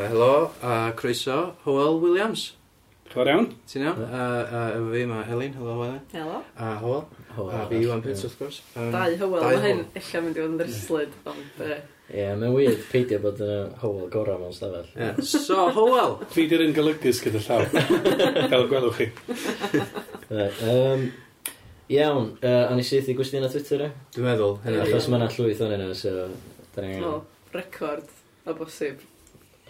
Uh, helo, a uh, croeso, Howell Williams. Chwer iawn? Ti'n iawn? A uh, efo fi mae Elin, helo Elin. Helo. A Howell. A fi Iwan Pits, wrth gwrs. Um, Dau Howell, mae hyn eisiau mynd i fod yn ddryslyd, ond... Ie, mae'n weird peidio bod yn Howell gorau mewn stafell. Yeah. So, Howell! di'r un golygus gyda llaw. Fel gwelwch chi. right, um, iawn, uh, a syth i gwestiwn ar Twitter, e? Dwi'n meddwl. Hynny, achos mae'n llwyth o'n hynny, so... Oh, record, o bosib.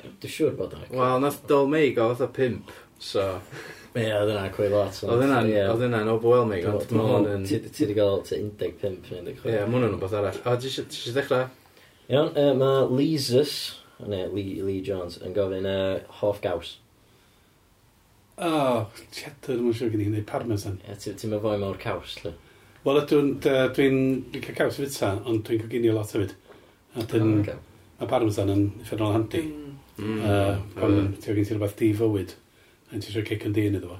Dwi'n siŵr bod yna. Wel, nath Dolmeig o fatha pimp, so... Ie, oedd yna cwy lot. Oedd yna, oedd yna yn overwhelming, ond mae hwn yn... Ti wedi cael to 15, 16. Ie, mae hwnna'n rhywbeth arall. O, ti eisiau dechrau? Iawn, mae Leesus, neu Lee Lee Jones, yn gofyn uh, hoff gaws. O, cheddar, dwi'n siŵr gen i wneud parmesan. Ie, ti'n meddwl fwy mawr caws, lle? Wel, dwi'n dwi dwi cael caws fita, ond dwi'n coginio lot hefyd. A dyn, mae parmesan yn ffernol handi. Mm. Mm. Uh, pan ti'n gen ti rhywbeth di fywyd, a ti'n siarad cic yn dyn iddo fo.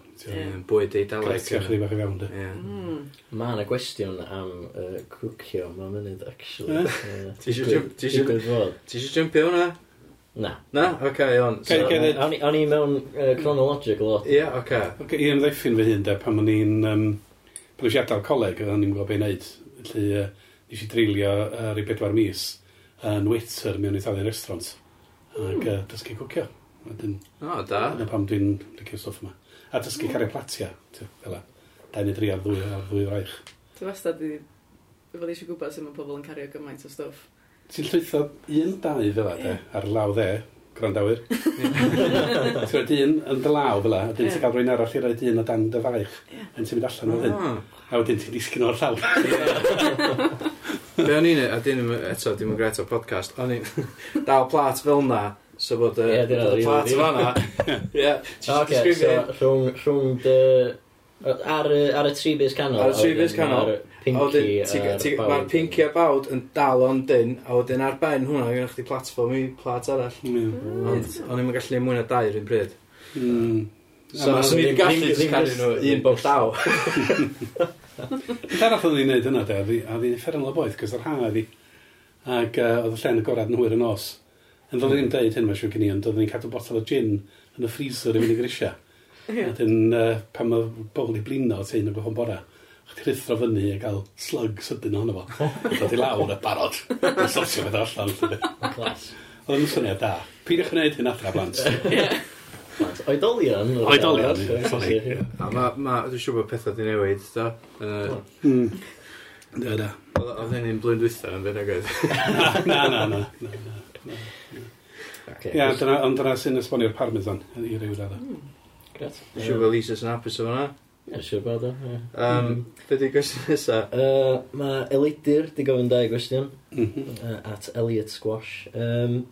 Bwyd ei daleg. Grec chi'ch rhywbeth i fewn, de. Mm. Mae yna gwestiwn am uh, cwcio, mae'n mynd, actually. Ti eisiau jumpio hwnna? Na. Na? Oce, iawn. O'n i mewn chronological lot. Ie, oce. I ymddeffyn fy hun, de, pan o'n i'n... Um, pan o'n i'n adael coleg, o'n i'n gwybod beth i wneud. Felly, uh, nes i drilio ar i bedwar mis yn Witter mewn Italian restaurant ac uh, dysgu cwcio. Wedyn, o, da. Dyna pam dwi'n licio stwff yma. A dysgu mm. cario platia, fel la. Dau neu dri ar ddwy ar ddwy raich. Ti wastad i... Fel eisiau gwybod sut mae pobl yn cario gymaint o stwff. Ti'n llwytho un dau fel la, de, ar law dde, grandawyr. ti'n rhaid un yn dy law fel la, a dyn ti'n cael rwy'n arall i rhaid un o dan dy faich. Yeah. Yn ti'n mynd allan o ddyn. A wedyn ti'n disgyn o'r llaw. Be o'n i'n... A dyn eto, dim yn gret o podcast. O'n i'n dal plat fel na. So bod y yeah, plat fel na. Ie. Oce, so rhwng... rhwng dy... Ar, ar y tri bus canol. Ar y tri bus canol. Mae'r pinky a bawd yn dal o'n dyn, a wedyn ar ben hwnna, gyda chdi platform i plat arall. Ond o'n i'n gallu mwy na dair yn bryd. So, os o'n i'n gallu cael un bob llaw. Beth arall oedd hi'n neud hynna, de, a oedd hi'n fferyl o boeth, cos yr ha oedd hi. Ac uh, oedd y llen y gorad yn hwyr y nos. Yn ddod i'n deud hyn, mae'n siŵr gen i, ond oedd hi'n cadw botol o gin yn y freezer i fynd i grisia. A Dyn, uh, pan mae bobl i blino o teun o gohon bora, chdi rithro fyny a gael slug sydyn ohono fo. Dod i lawr a barod. Yn sortio fe allan. Oedd yn syniad da. Pidwch yn gwneud hyn adra, blant. Oedolion. Oedolion, sori. A ma, ma, dwi'n siŵr bod pethau di newid, da. Da, da. Oedd hyn yn blwyddyn dwytha yn fynd agoedd. Na, na, na, na. Ia, ond dyna sy'n esbonio'r parmesan i ryw radda. Hmm, Gret. Siwr bod Lisa sy'n hapus o fanna. Ie, siwr bod o. Hmm. Be di gwestiwn nesa? Uh, Mae Elidir di gofyn dau gwestiwn. Mhm. At Elliot Squash. Um,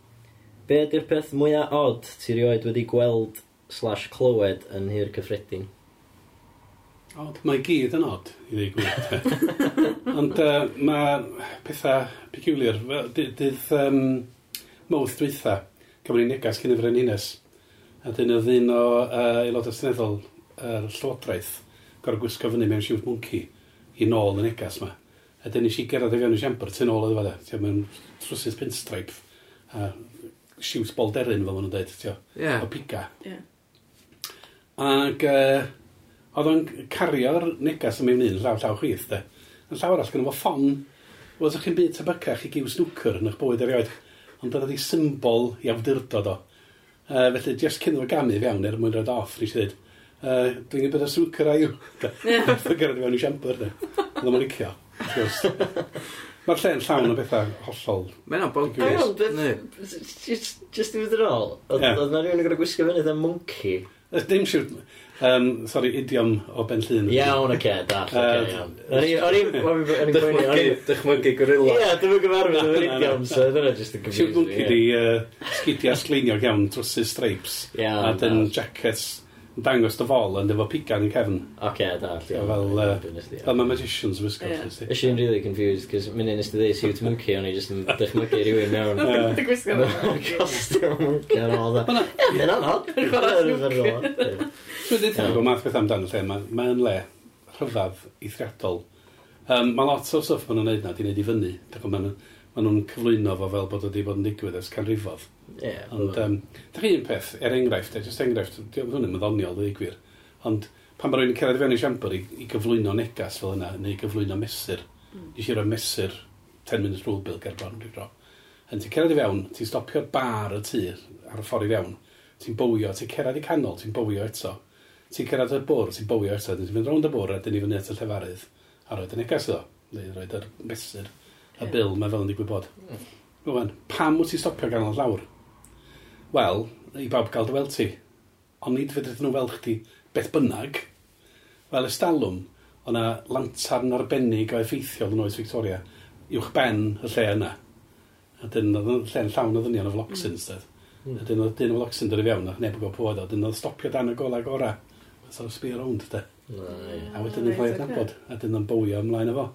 be ydy'r peth mwyaf odd ti rioed wedi gweld slash clywed yn hir cyffredin. Ond mae gyd yn od, i ddweud gwir. Ond uh, mae pethau peculiar. Dydd um, mawrth dweitha, cymryd negas cyn y frenhines. A dyn oedd un o uh, aelodau seneddol yr uh, llywodraeth gorau gwisgo fyny mewn siwt mwnci i nôl y negas yma. A dyn nes i gerad i fewn y siambr, tu nôl oedd fada. Ti'n mewn trwsydd pinstripe a siwt bolderyn fel maen nhw'n dweud. Ie. Yeah. O pica. Ie. Yeah. Ac uh, oedd o'n cario'r negas yn mewn un llaw llaw chwith, de. Yn llaw arall, gynnu fo ffon, oedd o'ch chi'n byd tebycach i giw snwcr yn eich bwyd erioed, ond oedd ei symbol i awdurdod o. Uh, felly, jyst cyn o'r gamu fewn er mwyn rhaid off, nes i ddweud, uh, dwi'n gwybod y snwcr a yw. Dwi'n gyrraedd fewn i siambr, de. Oedd o'n licio. Mae'r lle'n llawn o bethau hollol. Mae'n abog. Just, just, just i fydd ar ôl, oedd yeah. na rhywun yn gwneud gwisgo fyny, dda monkey. Dim siwr... Um, sorry, idiom o Ben Llyn. Iawn, oce, okay, dach, oce, iawn. O'n i'n gwneud... Dychmygu gorilla. Ie, dwi'n mynd gyfarwydd o'r idiom, so dyna jyst yn confusing. Siwt mwynci di sgidio sleinio iawn, drosys stripes. Iawn. A dyn jackets dangos dy fol yn efo pigan yn cefn. Oce, okay, da. So, fel, uh, fel mae magicians wisgo. Ys i'n really confused, cos mynd nes ti ddeud siwt monkey, o'n i jyst yn dychmygu rhywun mewn. Dwi'n gwisgo monkey. Costume monkey ar ôl da. Mae'n anodd. Dwi'n dweud bod math beth amdano lle, mae'n le rhyfedd eithriadol. Um, mae lot o stuff maen nhw'n neud na, di wneud i fyny. Maen nhw'n cyflwyno fo fel bod wedi bod yn digwydd ers canrifodd. Ie. Yeah, ond, um, da chi un peth, er enghraifft, er just enghraifft, diolch hwn yn myddoniol, dwi gwir, ond pan mae rhywun yn cyrraedd fewn i siambr i, i gyflwyno negas fel yna, neu gyflwyno mesur, mm. nes i roi mesur 10 minutes rule bill gerbron rhyw dro. Yn ti'n cyrraedd i fewn, ti'n stopio'r bar y tir ar y ffordd i fewn, ti'n bywio, ti'n cyrraedd i canol, ti'n bywio eto, ti'n cyrraedd y bwr, ti'n bywio eto, ti'n mynd rownd y bwr a dyn ni fyny at y llefarydd a roed y negas iddo, neu roed yr mesur, y yeah. bil, mae fel yn digwydd bod. Mm. Wan, pam wyt ti'n stopio ganol lawr? wel, i bawb gael dy weld ti. Ond nid fydryd nhw weld chdi beth bynnag, fel ystalwm, o na lantarn arbennig o effeithiol yn oes Victoria, uwch ben y lle yna. A dyn oedd lle'n llawn o ddynion o flocsyn, mm. Mm. A dyn oedd dyn o flocsyn dod i fewn, a neb yn gwybod pwy oedd o, dyn oedd stopio dan y gola gora. A sa'r sbi rownd, de. A wedyn ni'n rhaid adnabod. a dyn nhw'n bywio ymlaen efo.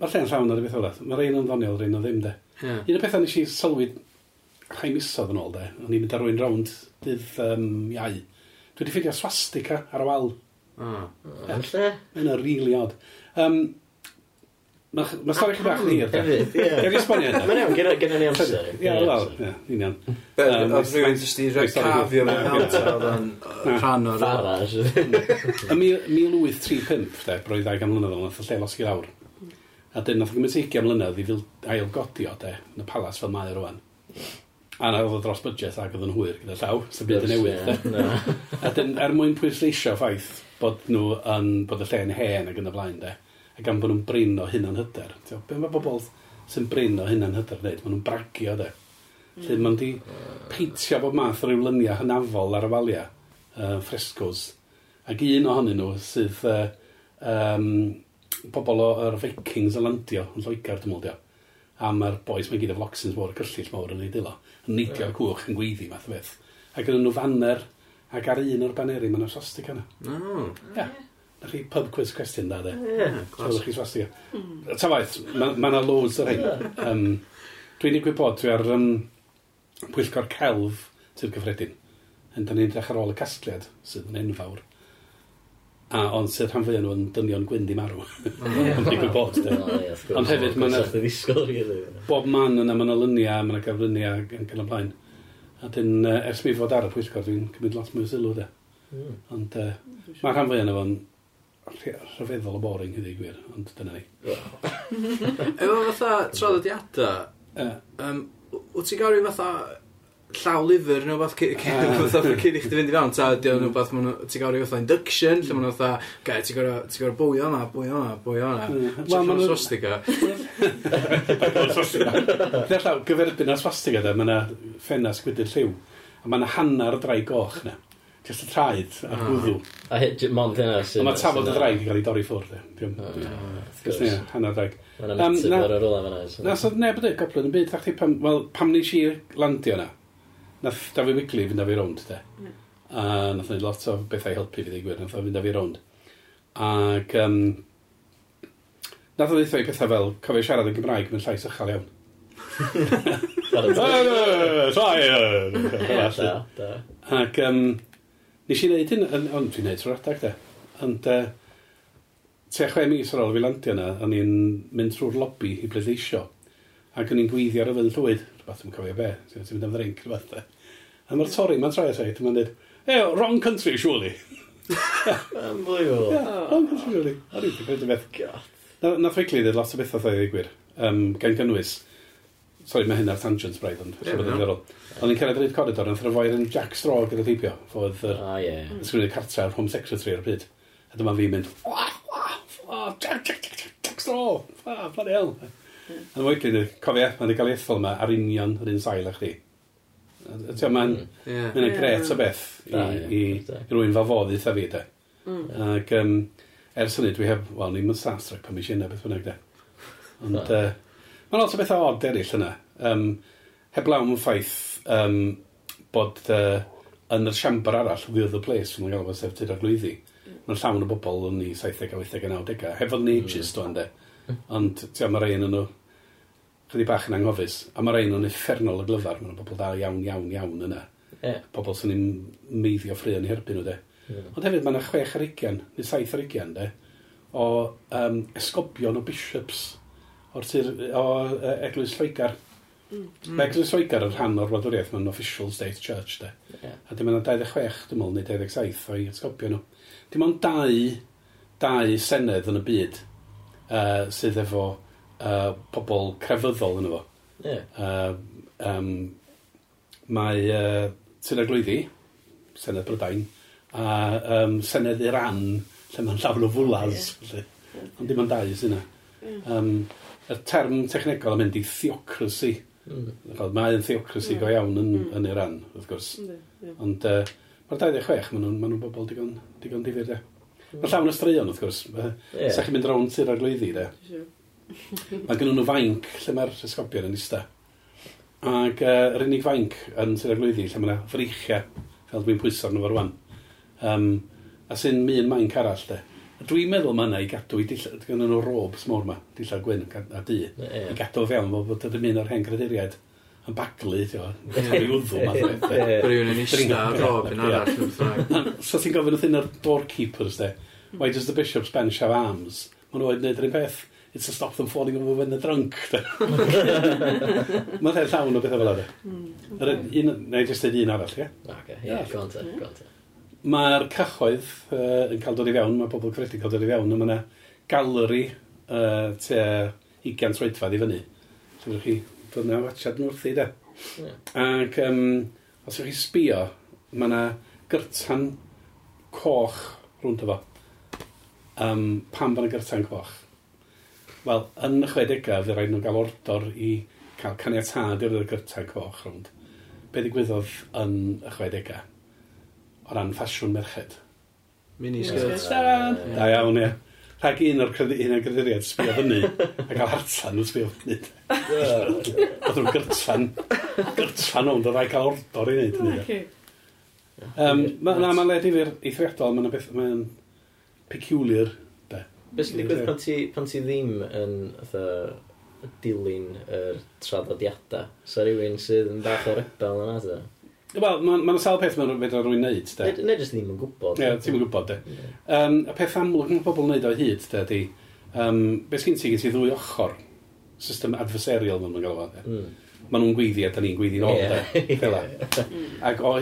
Mae'r lle'n llawn o'r beth o'r Mae'r un yn ddoniol, yr un o ddim, de. Yeah. Un o bethau nes i sylwi rhai misodd yn ôl de, o'n i'n mynd ar rwy'n rownd dydd um, iau. Dwi wedi ffidio swastika ar y wal. Ah, lle? Mae'n really odd. Um, Mae ma stori chi bach ni. Hefyd, ie. Gael i esbonio hynny. Mae'n iawn, gyda ni amser. Ie, wel, ie, ni'n iawn. Oedd rhywun jyst i rhaid cafio mewn hawta oedd yn rhan o'r... Faraj. Mm. Ym 1835, de, roedd 200 mlynedd o'n lle losgi lawr. A dyn, nath o gymryd 20 mlynedd i ailgodio, de, yn y palas fel mae o rwan. A na oedd o dros budget ac oedd yn hwyr gyda llaw, sy'n byd yn newydd. Yeah, a dyn, er mwyn pwysleisio ffaith bod nhw yn bod y lle'n hen ac yn y blaen de, a gan bod nhw'n brin o hyn yn hyder. Be mae bobl sy'n brin o hyn yn hyder wneud? Mae nhw'n bragio de. Mm. Lle ma'n di peintio bod math o ryw lyniau hynafol ar y waliau, uh, frescos. Ac un ohonyn nhw sydd uh, um, bobl o'r Vikings y landio yn Lloegr, dwi'n meddwl, a mae'r boes mae'n gyd o Floxins mor y cyllill mawr yn ei dilo yn neidio'r cwch yn gweiddi math o beth. A gyda nhw fanner ac ar un o'r baneri mae'n swastig yna. Mm. Ia. Na chi pub quiz cwestiwn da, de. Ie, glas. chi swastig. Hmm. Ta waith, mae yna loads ar hyn. Um, Dwi'n ei gwybod, dwi ar um, pwyllgor celf sydd gyffredin. Yn da ni'n edrych ar ôl y casgliad sydd yn enfawr. A ond sydd rhan fwyaf nhw yn dynion gwyn ddim marw. Ond dwi'n gwybod. Ond hefyd mae yna... Bob man yna, mae yna lynia, mae yna gaflynia yn gan y blaen. A dyn, ers mi fod ar y pwysgor, dwi'n cymryd lot mwy o sylw, de. Hmm. Ond mae rhan fwyaf yna fo'n rhyfeddol o boring hyddi gwir, ond dyna ni. Efo fatha troddodiadau, um, wyt ti'n gael rhyw fatha llaw lyfr neu rhywbeth ah. cyn i chdi fynd i fewn, ta ydy o'n rhywbeth ti'n gael fatha induction, lle ma'n nhw'n fatha, gai, ti'n gael bwyd o'na, bwyd o'na, bwyd o'na, mm. ti'n gael swastika. Dwi'n llaw, gyferbyn ar swastika dda, mae yna ffenas gwydyr lliw, a mae yna hanner drai goch na. Just y traed a'r ah. gwddw. A hyd, mond hynna sy'n... Mae tafod y draig i gael ei dorri ffwrdd. Just hynna, hanner draig. Mae'n amtid ar y rola fanna. Nes oedd neb ydy, goblin yn byd, pam nes i landio yna, nath Dafi Wigli fynd â fi rownd, de. Mm. A nath wneud lot o bethau helpu fi ddigwyr, nath o fynd â fi rownd. Ac um, nath o ddeithio i pethau fel, cofio siarad yn Gymraeg mewn llais ychal iawn. Rhaid. Ac um, nes i wneud hyn, ond dwi'n neud trwy'r adag, de. Ond uh, tua chwe mis ar ôl fi landio yna, o'n i'n mynd trwy'r lobby i bleidleisio. Ac o'n i'n gweithio ar y fydd llwyd rhywbeth, yn cofio be, ti'n mynd am ddrink, rhywbeth. Eh. A mae'r torri, mae'n troi asai, mae'n dweud, e, wrong country, surely. Unbelievable. Yeah, wrong country, surely. A rwy'n dwi'n gwneud y beth. God. Na ffeicli dweud lot o bethau dweud i gwir, um, gan gynnwys. Sorry, mae hynna'r tangents braidd, ond yeah, sy'n ddiddorol. Ond i'n cerdded i'r corridor, yn thryfoer yn Jack Straw gyda teipio, Fodd yr oh, yeah. Hmm. sgwynnu'r cartra Home Secretary ar y pryd. A dyma fi'n mynd, Jack, Jack, Jack, Jack Jack Straw, ffa, bloody hell. A wedyn, cofio, mae'n cael ei ethol yma ar union yr un sail a chdi. Mae'n mm. ma yeah. ma gret o beth i, i, i rwy'n fafoddus eitha fi, de. Mm. Ac um, ers hynny, dwi heb, wel, ni'n mynd Starstruck pan mis yna, beth bynnag, de. Ond, uh, mae'n lot o bethau odd eraill yna. Um, heblaw yn ffaith um, bod uh, yn yr siambar arall, the Other Place, yn gael fod sef tyd ar glwyddi. Mm. Mae'n llawn o bobl yn ni 70 a 80 a 90au, hefo'r Nature's, mm. dwi'n de. Mm Ond, ti'n mae rhain yn nhw, chydig bach yn anghofus. A mae rhain yn effernol y glyfar, mae'n bobl da iawn, iawn, iawn yna. Yeah. Pobl sy'n ni'n meiddio ffrio yn herbyn nhw, de. Yeah. Ond hefyd, mae yna chwech ar 20, neu saith ar 20, de, o um, esgobion o bishops o'r tir, o uh, Eglwys Lloegar. Mm. Mae Eglwys Lloegar yn rhan o'r wladwriaeth, mae'n official state church, de. Yeah. A dim ond 26, dim ond, neu 27 o'i esgobion nhw. Dim ond dau, dau senedd yn y byd uh, sydd efo uh, pobl crefyddol yn efo. Yeah. Uh, um, mae uh, Senedd Lwyddi, Senedd Brydain, a um, Senedd Iran, lle mae'n llawn o fwlas. Yeah. Ond dim ond dau sy'n yna. Yeah. Um, y term technegol yn mynd i theocracy. Mm. Mae yn theocracy yeah. go iawn yn, mm. yn Iran, wrth gwrs. Yeah. Ond uh, mae'r 26, maen nhw'n ma nhw bobl digon, digon difyr, de. Mae llawn o straeon, wrth gwrs. Yeah. Sa'ch chi'n mynd rown tyr ar lwyddi, de. Mae gen nhw fainc lle mae'r esgobion yn ista. Ac uh, yr unig fainc yn tyr ar lwyddi, lle mae'na freichiau, fel dwi'n pwysor nhw fo rwan. Um, a sy'n mi'n mainc arall, de. Dwi'n meddwl mae yna i gadw, gynnu nhw rob smor yma, dillad gwyn a, a di, yeah. i gadw fewn, fel bod ydy'n mynd o'r hen graduriaid yn baglu, ti'n gwybod? Rwy'n yn eista ar rob yn arall. So ti'n gofyn wrthyn ar doorkeepers, de. Why does the bishop's bench have arms? Maen nhw'n gwneud yr un peth. It's to stop them falling over when they're drunk. Mae'n rhaid llawn o bethau fel yna. Na i hmm, jyst un arall, ie? Oce, ie, gwan te, gwan te. Mae'r cychoedd uh, yn cael dod i fewn, mae pobl credu cael dod i fewn, a mae yna galeri uh, te 20 troedfad i fyny. Lle chi dod na watchad nhw wrthi, de. Yeah. Ac um, os ydych chi sbio, mae yna gyrtan coch rhwnt efo. Um, pam bod yna gyrtan coch? Wel, yn y 60au, fe rhaid nhw gael ordor i cael caniatad i'r gyrtan coch rhwnt. Be ddigwyddodd yn y 60au? O ran ffasiwn merched. Mini skirts. Da iawn, ie. Yeah rhag un o'r un o'r crediriad sbio fyny a cael hartan yn sbio fyny. Oedd nhw'n gyrtan. Gyrtan o'n dod a'i cael ordor i wneud. Okay. Um, ma, na, mae'n le difyr eithriadol, mae'n beth, mae'n peculiar. Be? Beth sy'n digwydd pan ti, pan ti ddim yn dilyn yr traddodiadau? So rhywun sydd yn bach o rebel yna, Ta? Wel, mae'n ma sawl peth mae'n fedra rwy'n neud, de. Ne, ne jyst ddim yn gwybod. Ie, yeah, ti'n yn gwybod, de. Yeah. Um, y peth amlwg mae pobl yn neud o hyd, de, di, um, beth sgyn ti, gyd ti ddwy ochr, system adversarial, mae'n gael o, de. Mm. Maen nhw'n gweiddi a da ni'n gweiddi'n ôl, yeah. de. Fela. Ac o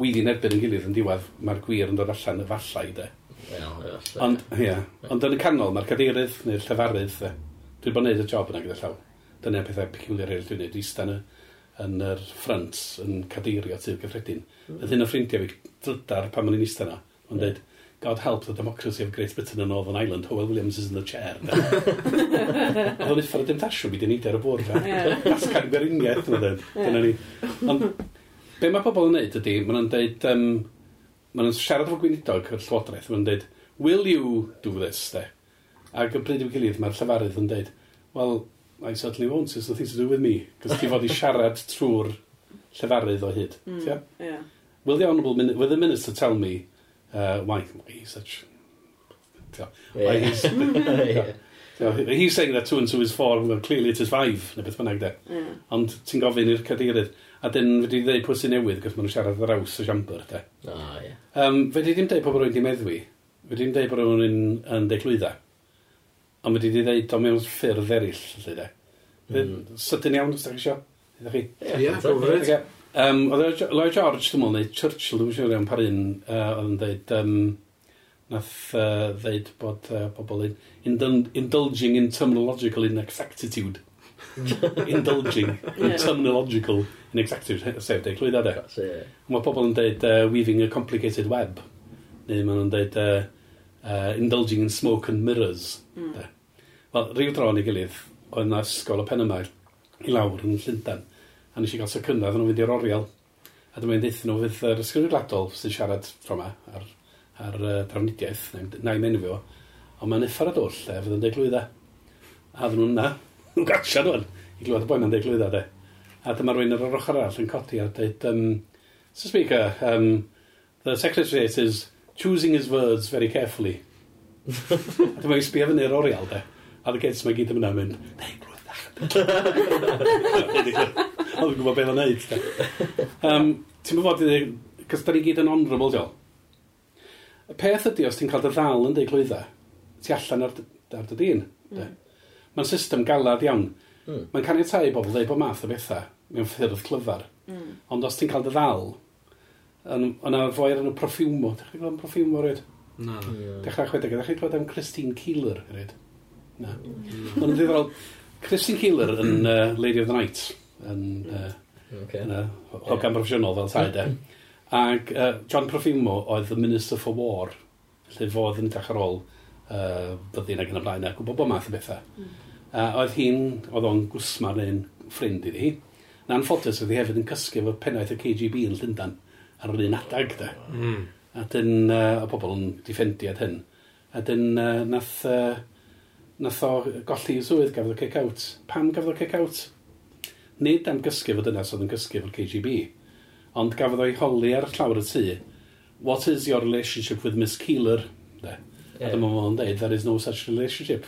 weiddi'n erbyn yn gilydd yn diwedd, mae'r gwir yn dod allan y fallai, de. Yeah, Ond, ie. Yeah. Ond yn y canol, mae'r cadeirydd neu'r llefarydd, de. Dwi'n bod wneud y job yna gyda llaw. Dyna'r pethau peculiar eraill dwi'n neud. Dwi'n yn yr ffrant yn cadeirio tyf gyffredin. Mm. Oedd hyn o ffrindiau fi drydar pan ma'n i'n eistedd yna. Ond hmm. dweud, God help the democracy of Great Britain and Northern Ireland, Howell Williams is in the chair. Oedd o'n uffar y dim fi, dyn ni der y bwrdd. Dasgan gweriniaeth, dyna dweud. Dyna ni. Ond, be mae pobl yn neud ydy, mae'n dweud, um, mae'n siarad efo gweinidog yr llywodraeth, mae'n dweud, will you do this, de? Ac y bryd i'w gilydd, mae'r llefarydd yn dweud, well, I certainly won't, it's nothing to do with me. Cos ti fod i siarad trwy'r llefarydd o hyd. Mm, yeah. yeah. Will the honourable min will the minister tell me uh, why why he's such... Yeah. Why he's... yeah. Yeah. He's saying that two and two is four, well, clearly it is five, neu beth bynnag de. Yeah. Ond ti'n gofyn i'r cadeirydd, a dyn fe di ddeud pwy sy'n newydd, gos maen nhw'n siarad ar aws y siambr, de. Oh, yeah. um, fe di dim deud pobl rwy'n di meddwi, fe di dim deud bod rwy'n yn, yn deiglwydda. Ond mae di dweud o mewn ffyrdd eraill, lle de. Mm. Sydyn iawn, os da chi isio. Ydych chi? Ie, gofryd. Um, oedd Lloyd George, dwi'n meddwl, neu Churchill, dwi'n siŵr iawn par un, uh, oedd yn dweud, um, nath uh, ddeud bod uh, pobl yn indul indulging in terminological inexactitude. indulging in terminological inexactitude, sef dweud, llwyd adeg. Mae pobl yn dweud uh, weaving a complicated web, neu maen nhw'n dweud uh, uh, indulging in smoke and mirrors. Mm. De. Wel, rhyw dro ni gilydd, oedd yna ysgol o Penamair i lawr yn Llundain, a nes i gael secynda, ddyn nhw'n fynd i'r oriel. A dwi'n mynd eithyn nhw fydd yr ysgrifennu sy'n siarad tro yma ar, ar uh, drafnidiaeth, na na'i menfio, ond mae'n effar a dwll, e, fydd yn deglwydda. A ddyn nhw'n na, nhw'n gatsia nhw'n, i glywed y boi mae'n deglwydda, de. A dyma rwy'n ar yr ochr arall yn codi a dweud, um, Mr Speaker, um, the Secretary is choosing his words very carefully. Dwi'n meddwl sbio fyny'r oriel, de. A dy kids mae gyd yn mynd, mynd, neu glwydd dda. Oedd yn gwybod beth o'n neud, de. Um, ti'n mynd fod i ddweud, cos da ni gyd yn honorable, diol. Y peth ydy, os ti'n cael dy ddal yn deud glwydda, ti allan ar, ar dy dyn. Mm. Mae'n system galad iawn. Mm. Mae'n caniatau i bobl dweud bod math o bethau mewn ffyrdd clyfar. Mm. Ond os ti'n cael dy ddal, yna foi ar enw Profiwmo. Dech chi'n gweld am Profiwmo rhaid? Na. Dechrau chwedeg. Dech chi'n gweld am Christine Keeler rhaid? Na. Ond yn ddiddorol, Christine Keeler yn uh, Lady of the Night. Yn, uh, okay. yn, uh, hogan proffesiynol fel tai de. Ac uh, John Profumo oedd the Minister for War. Felly fodd yn edrych ar ôl uh, byddin ac yn y blaen a gwybod bod math o bethau. Uh, mm. oedd hi'n, oedd o'n gwsmar neu'n ffrind iddi Na'n Na oedd hi hefyd yn cysgu efo pennaeth y KGB yn Llundan ar yr un adag, da. Mm. A dyn, uh, o bobl yn diffendiad hyn. A dyn, uh, nath, uh, nath o golli i swydd gafodd o kick-out. Pam gafodd o kick-out? Nid am gysgu fod yna sydd yn gysgu fo'r KGB, ond gafodd o'i holi ar llawr y tŷ. What is your relationship with Miss Keeler? De. Yeah. A dyma fo'n dweud, there is no such relationship.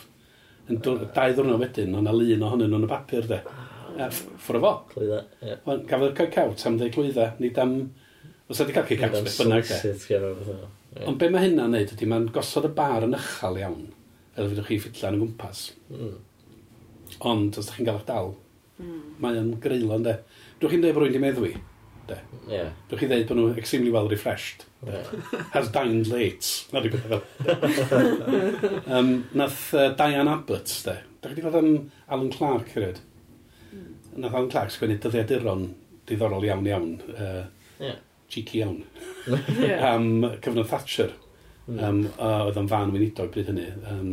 Yn dau ddwrnod wedyn, o'na lun ohonyn nhw'n y papur, de. Ah. A ffwrdd o fo. Clwydda, ie. Yeah. Gafodd y kick-out am ddeu clwydda, nid am Os ydy cael kick-out, beth bynnag te. Ond be mae hynna'n neud ydy, mae'n gosod y bar yn ychal iawn, fel fyddwch chi ffitlan yn gwmpas. Mm. Ond, os ydych chi'n gael eich dal, mm. yn greulon, de. Dwi'n chi'n dweud bod rwy'n di meddwi, de. Dwi'n chi'n dweud bod nhw extremely well refreshed. Yeah. Has dined late. Na di beth fel. um, nath uh, Diane Abbott, de. Dwi'n chi'n dweud am Alan Clark, hefyd. Hmm. Nath Alan Clark sgwennu dyddiaduron diddorol iawn iawn. Uh, yeah cheeky iawn yeah. am cyfnod Thatcher. Mm. Um, a oedd o'n fan weinidog bryd hynny. Um,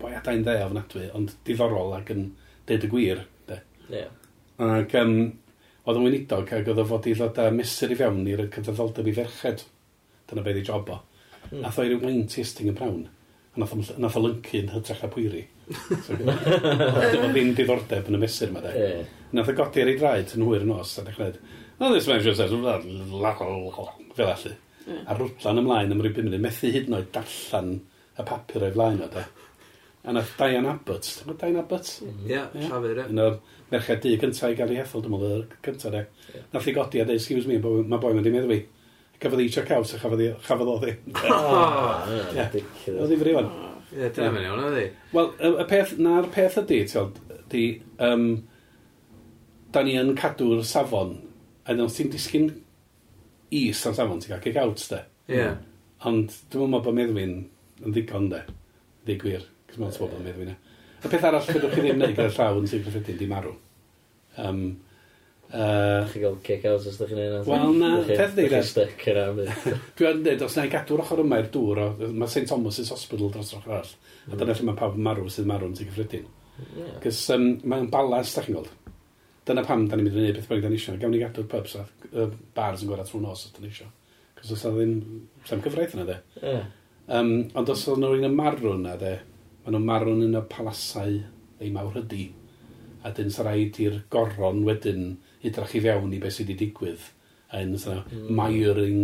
Boi adain dde ofnadwy, ond diddorol ac yn deud y gwir. De. Yeah. Ac um, oedd o'n weinidog ac oedd o fod i ddod â mesur i fewn i'r cyfaddoldeb i ferched. Dyna beth i job o. Mm. Nath o i ryw wain tasting y brawn. A nath, nath o lyncu yn hytrach na pwyri. so, oedd ddim diddordeb yn y mesur yma de. Yeah. Nath o godi ar ei draed yn hwyr nos a dechrau No, this mae'n siŵr sef, fel allu. A rwtlan ymlaen am ryw 5 munud, methu hyd yn oed darllan y papur o'i flaen o da. A nath Diane Abbott, ti'n gwybod Diane Abbott? Ie, llafur ie. Un o'r merched di gyntaf i gael ei hethol, dwi'n meddwl, gyntaf ie. Nath i godi a dweud, excuse me, mae boi mae'n di meddwl fi. Cafodd i check out a chafodd o ddim. Oedd i fri fan. Ie, dyna mewn iawn, oedd i. Wel, y peth, na'r peth ydy, ti'n gwybod, di, um, da ni yn cadw'r safon A dyn ti'n disgyn is am safon, ti'n cael kick out, de. Ie. Yeah. Ond dwi'n meddwl bod meddwyn yn ddigon, de. Ddig gwir, cos mae'n tbobl yn meddwyn. Y peth arall fyddwch chi ddim wneud gyda llaw yn sy'n gyffredin, di marw. Um, uh, Chi'n gael kick out os ydych chi'n ei? Wel, na, peth ddeud. Chi'n stuck yn am. Dwi'n dweud, os na i gadw'r ochr yma i'r dŵr, mae St Thomas's Hospital dros ochr arall. A dyna mm. lle mae pawb marw sydd marw yn sy'n gyffredin. Cos um, mae'n balas, da chi'n gweld. Dyna pam da ni'n mynd i wneud beth bynnag da ni eisiau. Gawn ni gadw'r pubs a uh, bars yn gorau trwy nos os da ni eisiau. Cos os da ddim, sem cyfraith yna de. Yeah. Um, ond os oedd nhw'n un marw yna de, maen nhw'n marw yn y palasau ei mawr ydi. A dyn sy'n rhaid i'r goron wedyn idrach i fewn i beth sydd wedi digwydd. A un sy'n mm. miring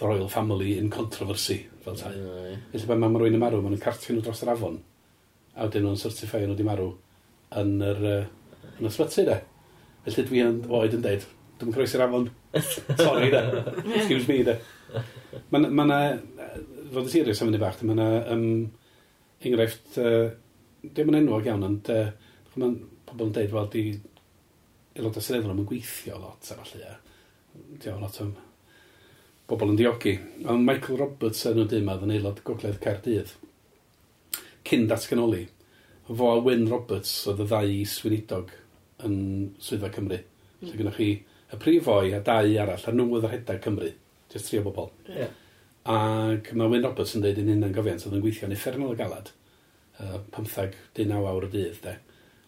the royal family in controversy fel tai. Mm. Felly pan mae rwy'n yn marw, maen nhw'n cartio nhw dros yr afon. A wedyn nhw'n certifio nhw wedi marw yn yr, uh, yn y sbyty de. Felly dwi yn oed yn deud, dwi'n croesi'r afon. Sorry, de. Excuse me, de. Mae yna, ma fod y serious am fyny bach, mae yna um, enghraifft, uh, dim yn enwog iawn, ond uh, mae pobl yn deud, wel, di aelodau seneddol yn gweithio lot, a falle, diolch lot o bobl yn diogi. Ond Michael Roberts yn o dyma, yn aelod Gogledd Caerdydd, cyn datganoli, fo a Wyn Roberts oedd y ddau swinidog yn swyddfa Cymru. Mm. Lle gynnwch chi y prif fwy a dau arall, a nhw oedd yr hedag Cymru, Just tri o bobl. Yeah. Ac mae Wyn Roberts yn dweud yn hynna'n gofiant, oedd yn gweithio yn effernol y galad, uh, 15, 19 awr y dydd, de.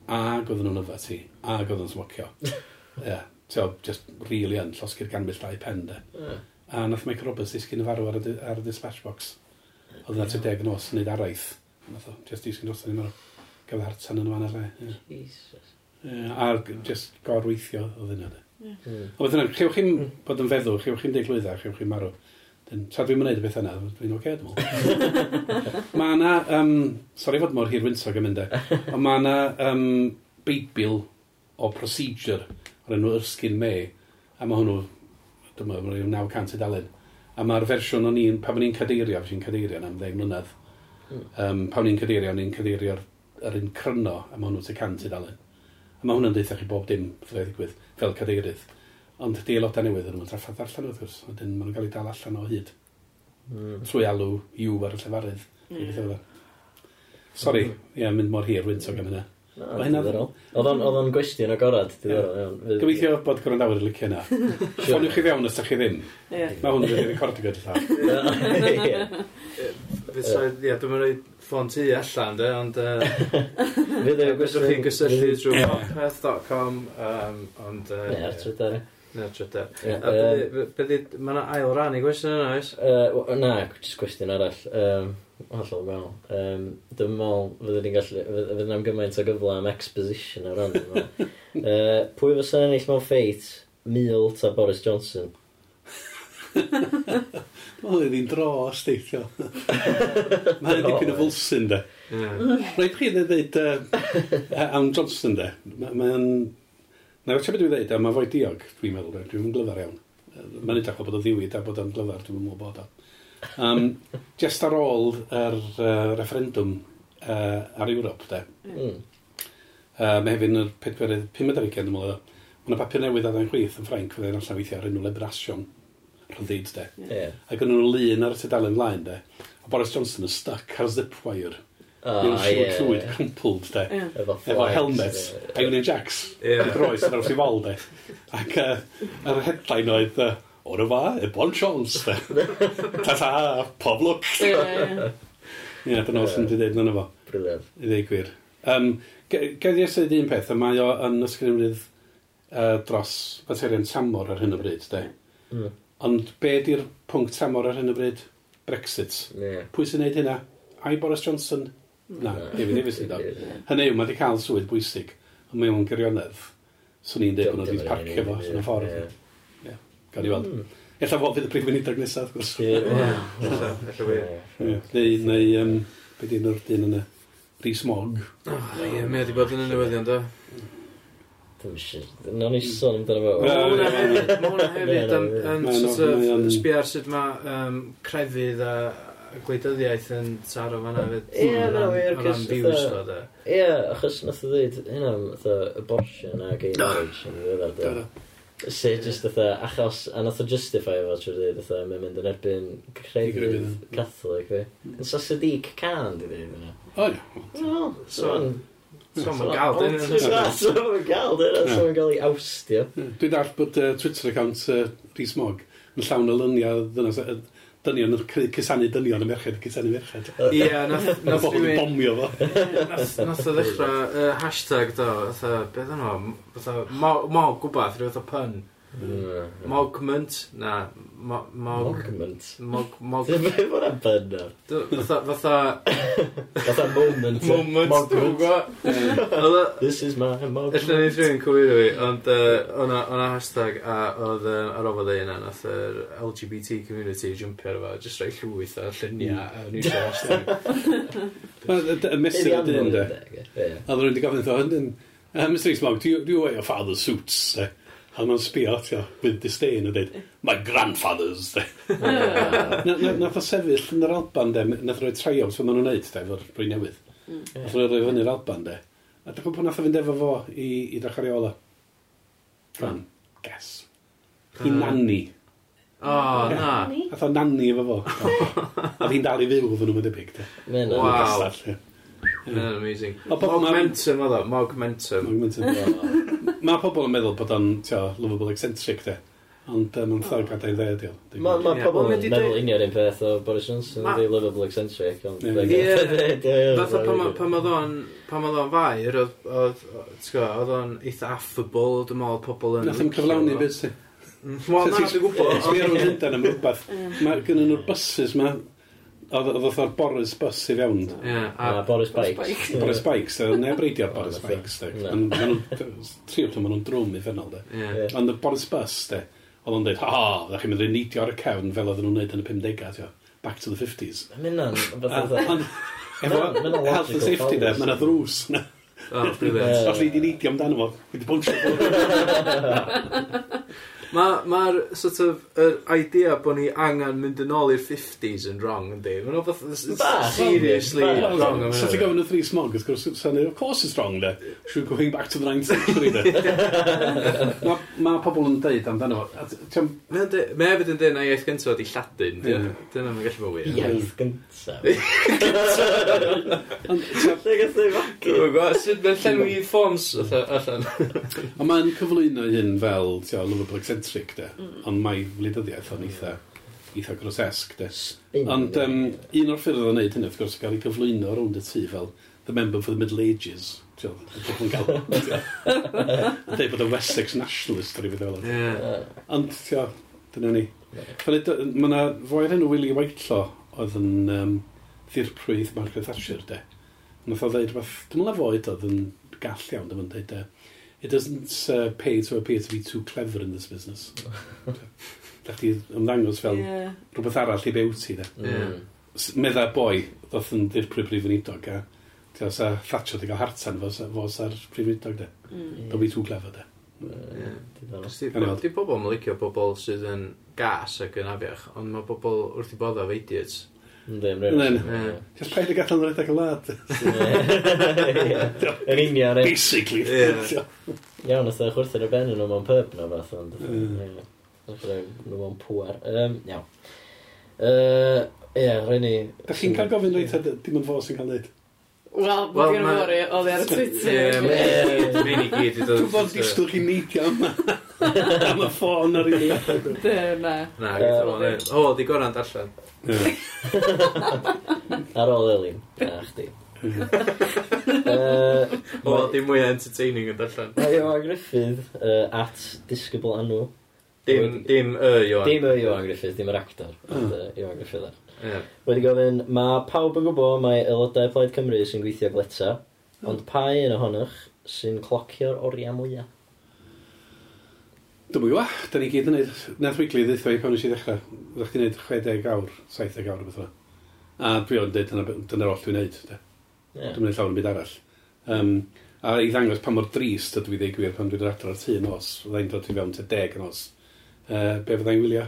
Ac oedd nhw'n yfa ti, ac oedd nhw'n smocio. Ie. yeah. So, just really yn, llosgi'r ganwyll dau pen, de. Yeah. A nath Michael Roberts ddisgyn y farw ar y, ar y dispatch box. Oedd yna deg nos yn neud araith. Nath o, just ddisgyn dros yn un o'r gyfer hartan yn y fan ar le. Yeah. Jesus a'r just gorweithio oedd ddyn nhw. Yeah. Ond beth yna, chewch chi'n mm. bod yn feddwl, chewch chi'n deud llwydda, chewch chi'n marw. Dyn, tra dwi'n mynd y beth yna, dwi'n oce, dwi'n meddwl. mae yna, um, sori fod mor hir hirwyntog yn mynd e, ond mae yna um, beibil o procedure o'r enw Erskine May, a mae hwnnw, dyma, mae rhyw 900 dalen. A mae'r fersiwn o'n i'n, pan o'n i'n cadeirio, fe i'n cadeirio am 10 mlynedd, um, pan o'n i'n cadeirio, o'n i'n cadeirio'r ar, un cryno, a mae hwnnw sy'n cant i dalen. A mae hwnna'n deitha chi bob dim fyddai ddigwydd, fel cadeirydd. Ond di aelodau newydd yn ymwneud traffaith allan wrth gwrs, wedyn maen nhw'n cael ei dal allan o hyd. Mm. Trwy alw yw ar y llefarydd. Mm. Sori, hmm. ie, yeah, mynd mor hir wynt wyntog am hynna. Oedd o'n gwestiwn agorad, diddorol. Gobeithio bod gwrandawyr yn licio yna. Ffoniwch chi fewn os da chi ddim. Mae hwn yn recordio gyda llaw. Fydd rhaid, ie, dwi'n rhoi ffôn tu allan, de, ond... Fydd e'n gwestiwn... chi'n gysylltu drwy popeth.com, ond... Ne, ar trydar. Ne, ar trydar. Mae yna ail ran i gwestiwn yna, oes? E, na, jyst gwestiwn arall. Hollol gwael. Um, Dwi'n meddwl fyddwn ni'n gallu... Fydd yna'n gymaint o gyfle am exposition ar ran. uh, pwy fysa'n ennill mewn ffeit? Mil ta Boris Johnson? Wel, oedd hi'n dros, deithio. Mae'n dipyn o Wilson, de. Rhaid chi ddeud Alan Johnson, de. Mae'n... Na, fe beth dwi'n dweud, a mae foi diog, dwi'n meddwl, dwi'n glyfar iawn. Mae'n edrych o bod o ddiwyd a bod o'n glyfar, dwi'n meddwl bod o. Um, just ar ôl yr uh, referendum uh, ar Ewrop, de. Mm. Uh, mae hefyd yn y 45 ymwneud â, mae yna papur newydd a ddau'n chwith yn Ffrainc, fydde'n allan weithio ar enw Lebrasiwn rhyddid, de. Yeah. Ac yn nhw'n lun ar y tudalen mlaen, de. A Boris Johnson yn stuck ar zipwire. Oh, yeah. llwyd crumpled, de. Yeah. Efo, Efo helmet. Yeah. A Union Jacks. Yeah. Yn groes yn awth i fol, de. Ac uh, yr headline oedd... Uh, O'r yma, e bon chance, de. Ta-ta, pob look. Ie, dyna os yn dweud yn efo. Briliant. I ddeu gwir. Um, Gael i ystyried un peth, a mae o yn ysgrifennydd uh, dros materion tamor ar hyn o bryd, de. Mm. Ond be di'r pwnc tramor ar hyn o bryd? Brexit. Yeah. Pwy sy'n neud hynna? Ai Boris Johnson? Na, David Davis yn dod. Hynny yw, mae wedi cael swydd bwysig. Ond mae o'n gwirionedd. Swn i'n dweud bod nhw wedi parcio fo, sy'n y ffordd. Ie, gael i weld. Ella fod fydd y prif weinidog nesaf, wrth gwrs. Ie, ie. Neu, neu, be di'n o'r dyn yna? Rhys Mog. Ie, mae wedi bod yn y newyddion, da. Oh, Dwi'n siŵr. Nawn ni sôn amdano fo. Mae hwnna hefyd, ma' hwnna hefyd yn, yn Mae- sort of mae o'n- sbio sut mae um, crefydd a gwleidyddiaeth yn taro fan'na hefyd. Ie, O ran- no, wir, o ran 'c'os views fatha- fo, de. Ie, achos nath o ddweud hynna am fatha abortion a gay marriage yn ddiweddar do. Sut just fatha, achos, a nath o justify fo trwy ddweud fatha, mae'n mynd yn erbyn crefydd Crefydd, Catholic fi. Hmm. Yn Sasadig Can di ddweud hynna. O, ie. Wel, So- so So'n ma'n gael, dyn nhw. So'n gael, dyn nhw. So'n gael ei awstio. Dwi'n dall bod uh, Twitter account uh, Rhys Mog yn llawn y lynia ddynas dynion yn cysannu dynion y merched, cysannu merched. Ie, nath rhywun... bomio fo. Nath o ddechrau hashtag do, fatha, beth yno, fatha, mo gwbeth, rhywbeth o pun. Hmm. Mogment? Na. mo- Mog... Mogment. Mog... Mog... Fe bod yn byn o? Fatha... Fatha... Fatha moment. Dwi'n gwybod. Oedd o- This is my moment. Ella ni dwi'n cywiro fi, ond yy, o'na o'na hashtag a oedd yy, ar ofod ei yna, nath yr LGBT community jumpio ar efo, jyst rhoi llwyth a lluniau a hmm. ni'n siarad hashtag. Y mesur ydyn, de. Ie. A oedden nhw wedi gofyn, ddo, yn- uh, Mr Eastmog, do you do you wear your father's suits? eh?" A mae'n sbio atio, with disdain a dweud, my grandfathers. de. Nath o sefyll yn yr Alban, de, nath roi triumphs fel maen nhw'n neud, de, fo'r brwy newydd. Mm. Nath roi fyny'r Alban, de. A dwi'n gwybod nath o fynd efo fo i, i Dracariola. Fan, ges. I uh. nani. O, na. Nath o nani efo fo. a fi'n dal i fyw fo nhw'n debyg, de. Wow. Castell, Mae'n amazing. Mogmentum oedd o, mogmentum. Mogmentum. Mae pobl yn meddwl bod o'n, tio, lovable eccentric, de. Ond um, mae'n thag gadael dde, diol. Mae pobl yn e, meddwl union un peth o Boris Johnson, ydy lovable eccentric. Ie, fatha pan oedd o'n, pan oedd o'n fair, oedd o'n eitha affable, dwi'n meddwl pobl yn... Nath o'n cyflawni beth, si. Wel, na, dwi'n gwybod. Sbio ar ymwneud am rhywbeth. Mae gynnu nhw'r buses ma, Oedd oedd Boris Bus i fewn. Yeah, a, a Boris Bikes. Boris Bikes, a neb reidio Boris Bikes. Ma'n Tri o'r maen nhw'n drwm i ffynol. Ond y Boris Bus, de, oedd o'n dweud, ha, da chi'n mynd i neidio ar y cewn fel oedd nhw'n neud yn y 50au, back to the 50s. Mae'n na'n... Efo health and safety, de, mae'n a ddrws. O, brilliant. Os ni di neidio amdano fo, wedi bwnsio. Mae'r ma sort of, yr idea bod ni angen mynd yn ôl i'r 50s yn wrong, yndi? Mae'n o'r seriously wrong. So ti'n gofyn y Three Smog, of course, of course it's wrong, de. Should going back to the 9th century, de. Mae pobl yn deud amdano fo. Mae hefyd yn deud na iaith gyntaf ydi Lladin. Dyna mae'n gallu bod wir. Iaith gyntaf. Gyntaf. Lle gath ei fagu? Sut mae'n llenwi forms allan? Ond mae'n cyflwyno hyn fel, ti'n Liverpool eccentric, de. Mm. Ond mae wleidyddiaeth o'n eitha, eitha grotesg, de. Ond um, un o'r ffyrdd o'n neud hynny, wrth gwrs, gael ei gyflwyno rownd y tŷ fel the member for the Middle Ages. Ti'n gael. Dweud bod y Wessex Nationalist ar ei fydd fel. Ond, ti'n dyna ni. Mae yna foer enw Willy Whitelaw oedd yn um, ddirprwydd Margaret Thatcher, de. Nath o ddeud rhywbeth, dwi'n meddwl oedd oedd yn gall iawn, dwi'n meddwl, It doesn't uh, pay to appear to be too clever in this business. Da chdi ymddangos fel yeah. rhywbeth arall i byw ti, da. Mm. Yeah. Medda boi, ddoth yn dirprif brif yn idog, a Ti'n sa Thatcher wedi cael hartan fos, fos ar prif rydog de. Mm. mm. Don't be too clever de. Di pobl yn licio pobl sydd yn gas ac yn afiach, ond mae pobl wrth i bodda of idiots. Ynddi, mrwy'n rhaid. Cys paid y gallan rhedeg y lad. Yn union. Basically. Iawn, oedd eich wrthyn y ben nhw mewn pub na fath. ond. Mm. Oedd nhw mewn pwer. Iawn. Ie, rhaid ni... Da chi'n cael gofyn reit, dim yn fo sy'n cael neud. Wel, bod gen fawr fori, oedd ar y Twitter. Ie, mi'n i gyd. Dwi'n bod disgwyl chi neidio yma. Am y ffôn ar i ni. Dy, na. Na, gyda'n O, di gorau'n darllen. Ar ôl Elin, Na, chdi. O, di mwy entertaining yn darllen. A Iwan Griffith, at Disgybl Anw. Dim, dim y Iwan. Dim y Iwan Griffith, dim yr actor. Ah. Iwan Griffith ar. Yeah. Wedi gofyn, mae pawb yn gwybod mae aelodau Plaid Cymru sy'n gweithio gleta, hmm. ond pa un ohonych sy'n clocio'r oriau mwyaf? Dwi'n gwa, da ni gyd yn neud, nath wigli ddeitha i pan nes i ddechrau, ddech chi'n neud 60 awr, 70 awr o beth A dwi o'n dweud, dyna'r oll dwi'n neud, da. Yeah. Dwi'n mynd llawn yn byd arall. Um, a i ddangos pa mor drist ydw i ddeud gwir pan dwi'n adro'r tŷ nos, fyddai'n dod i fewn te deg yn os. Uh, be fyddai'n wylio?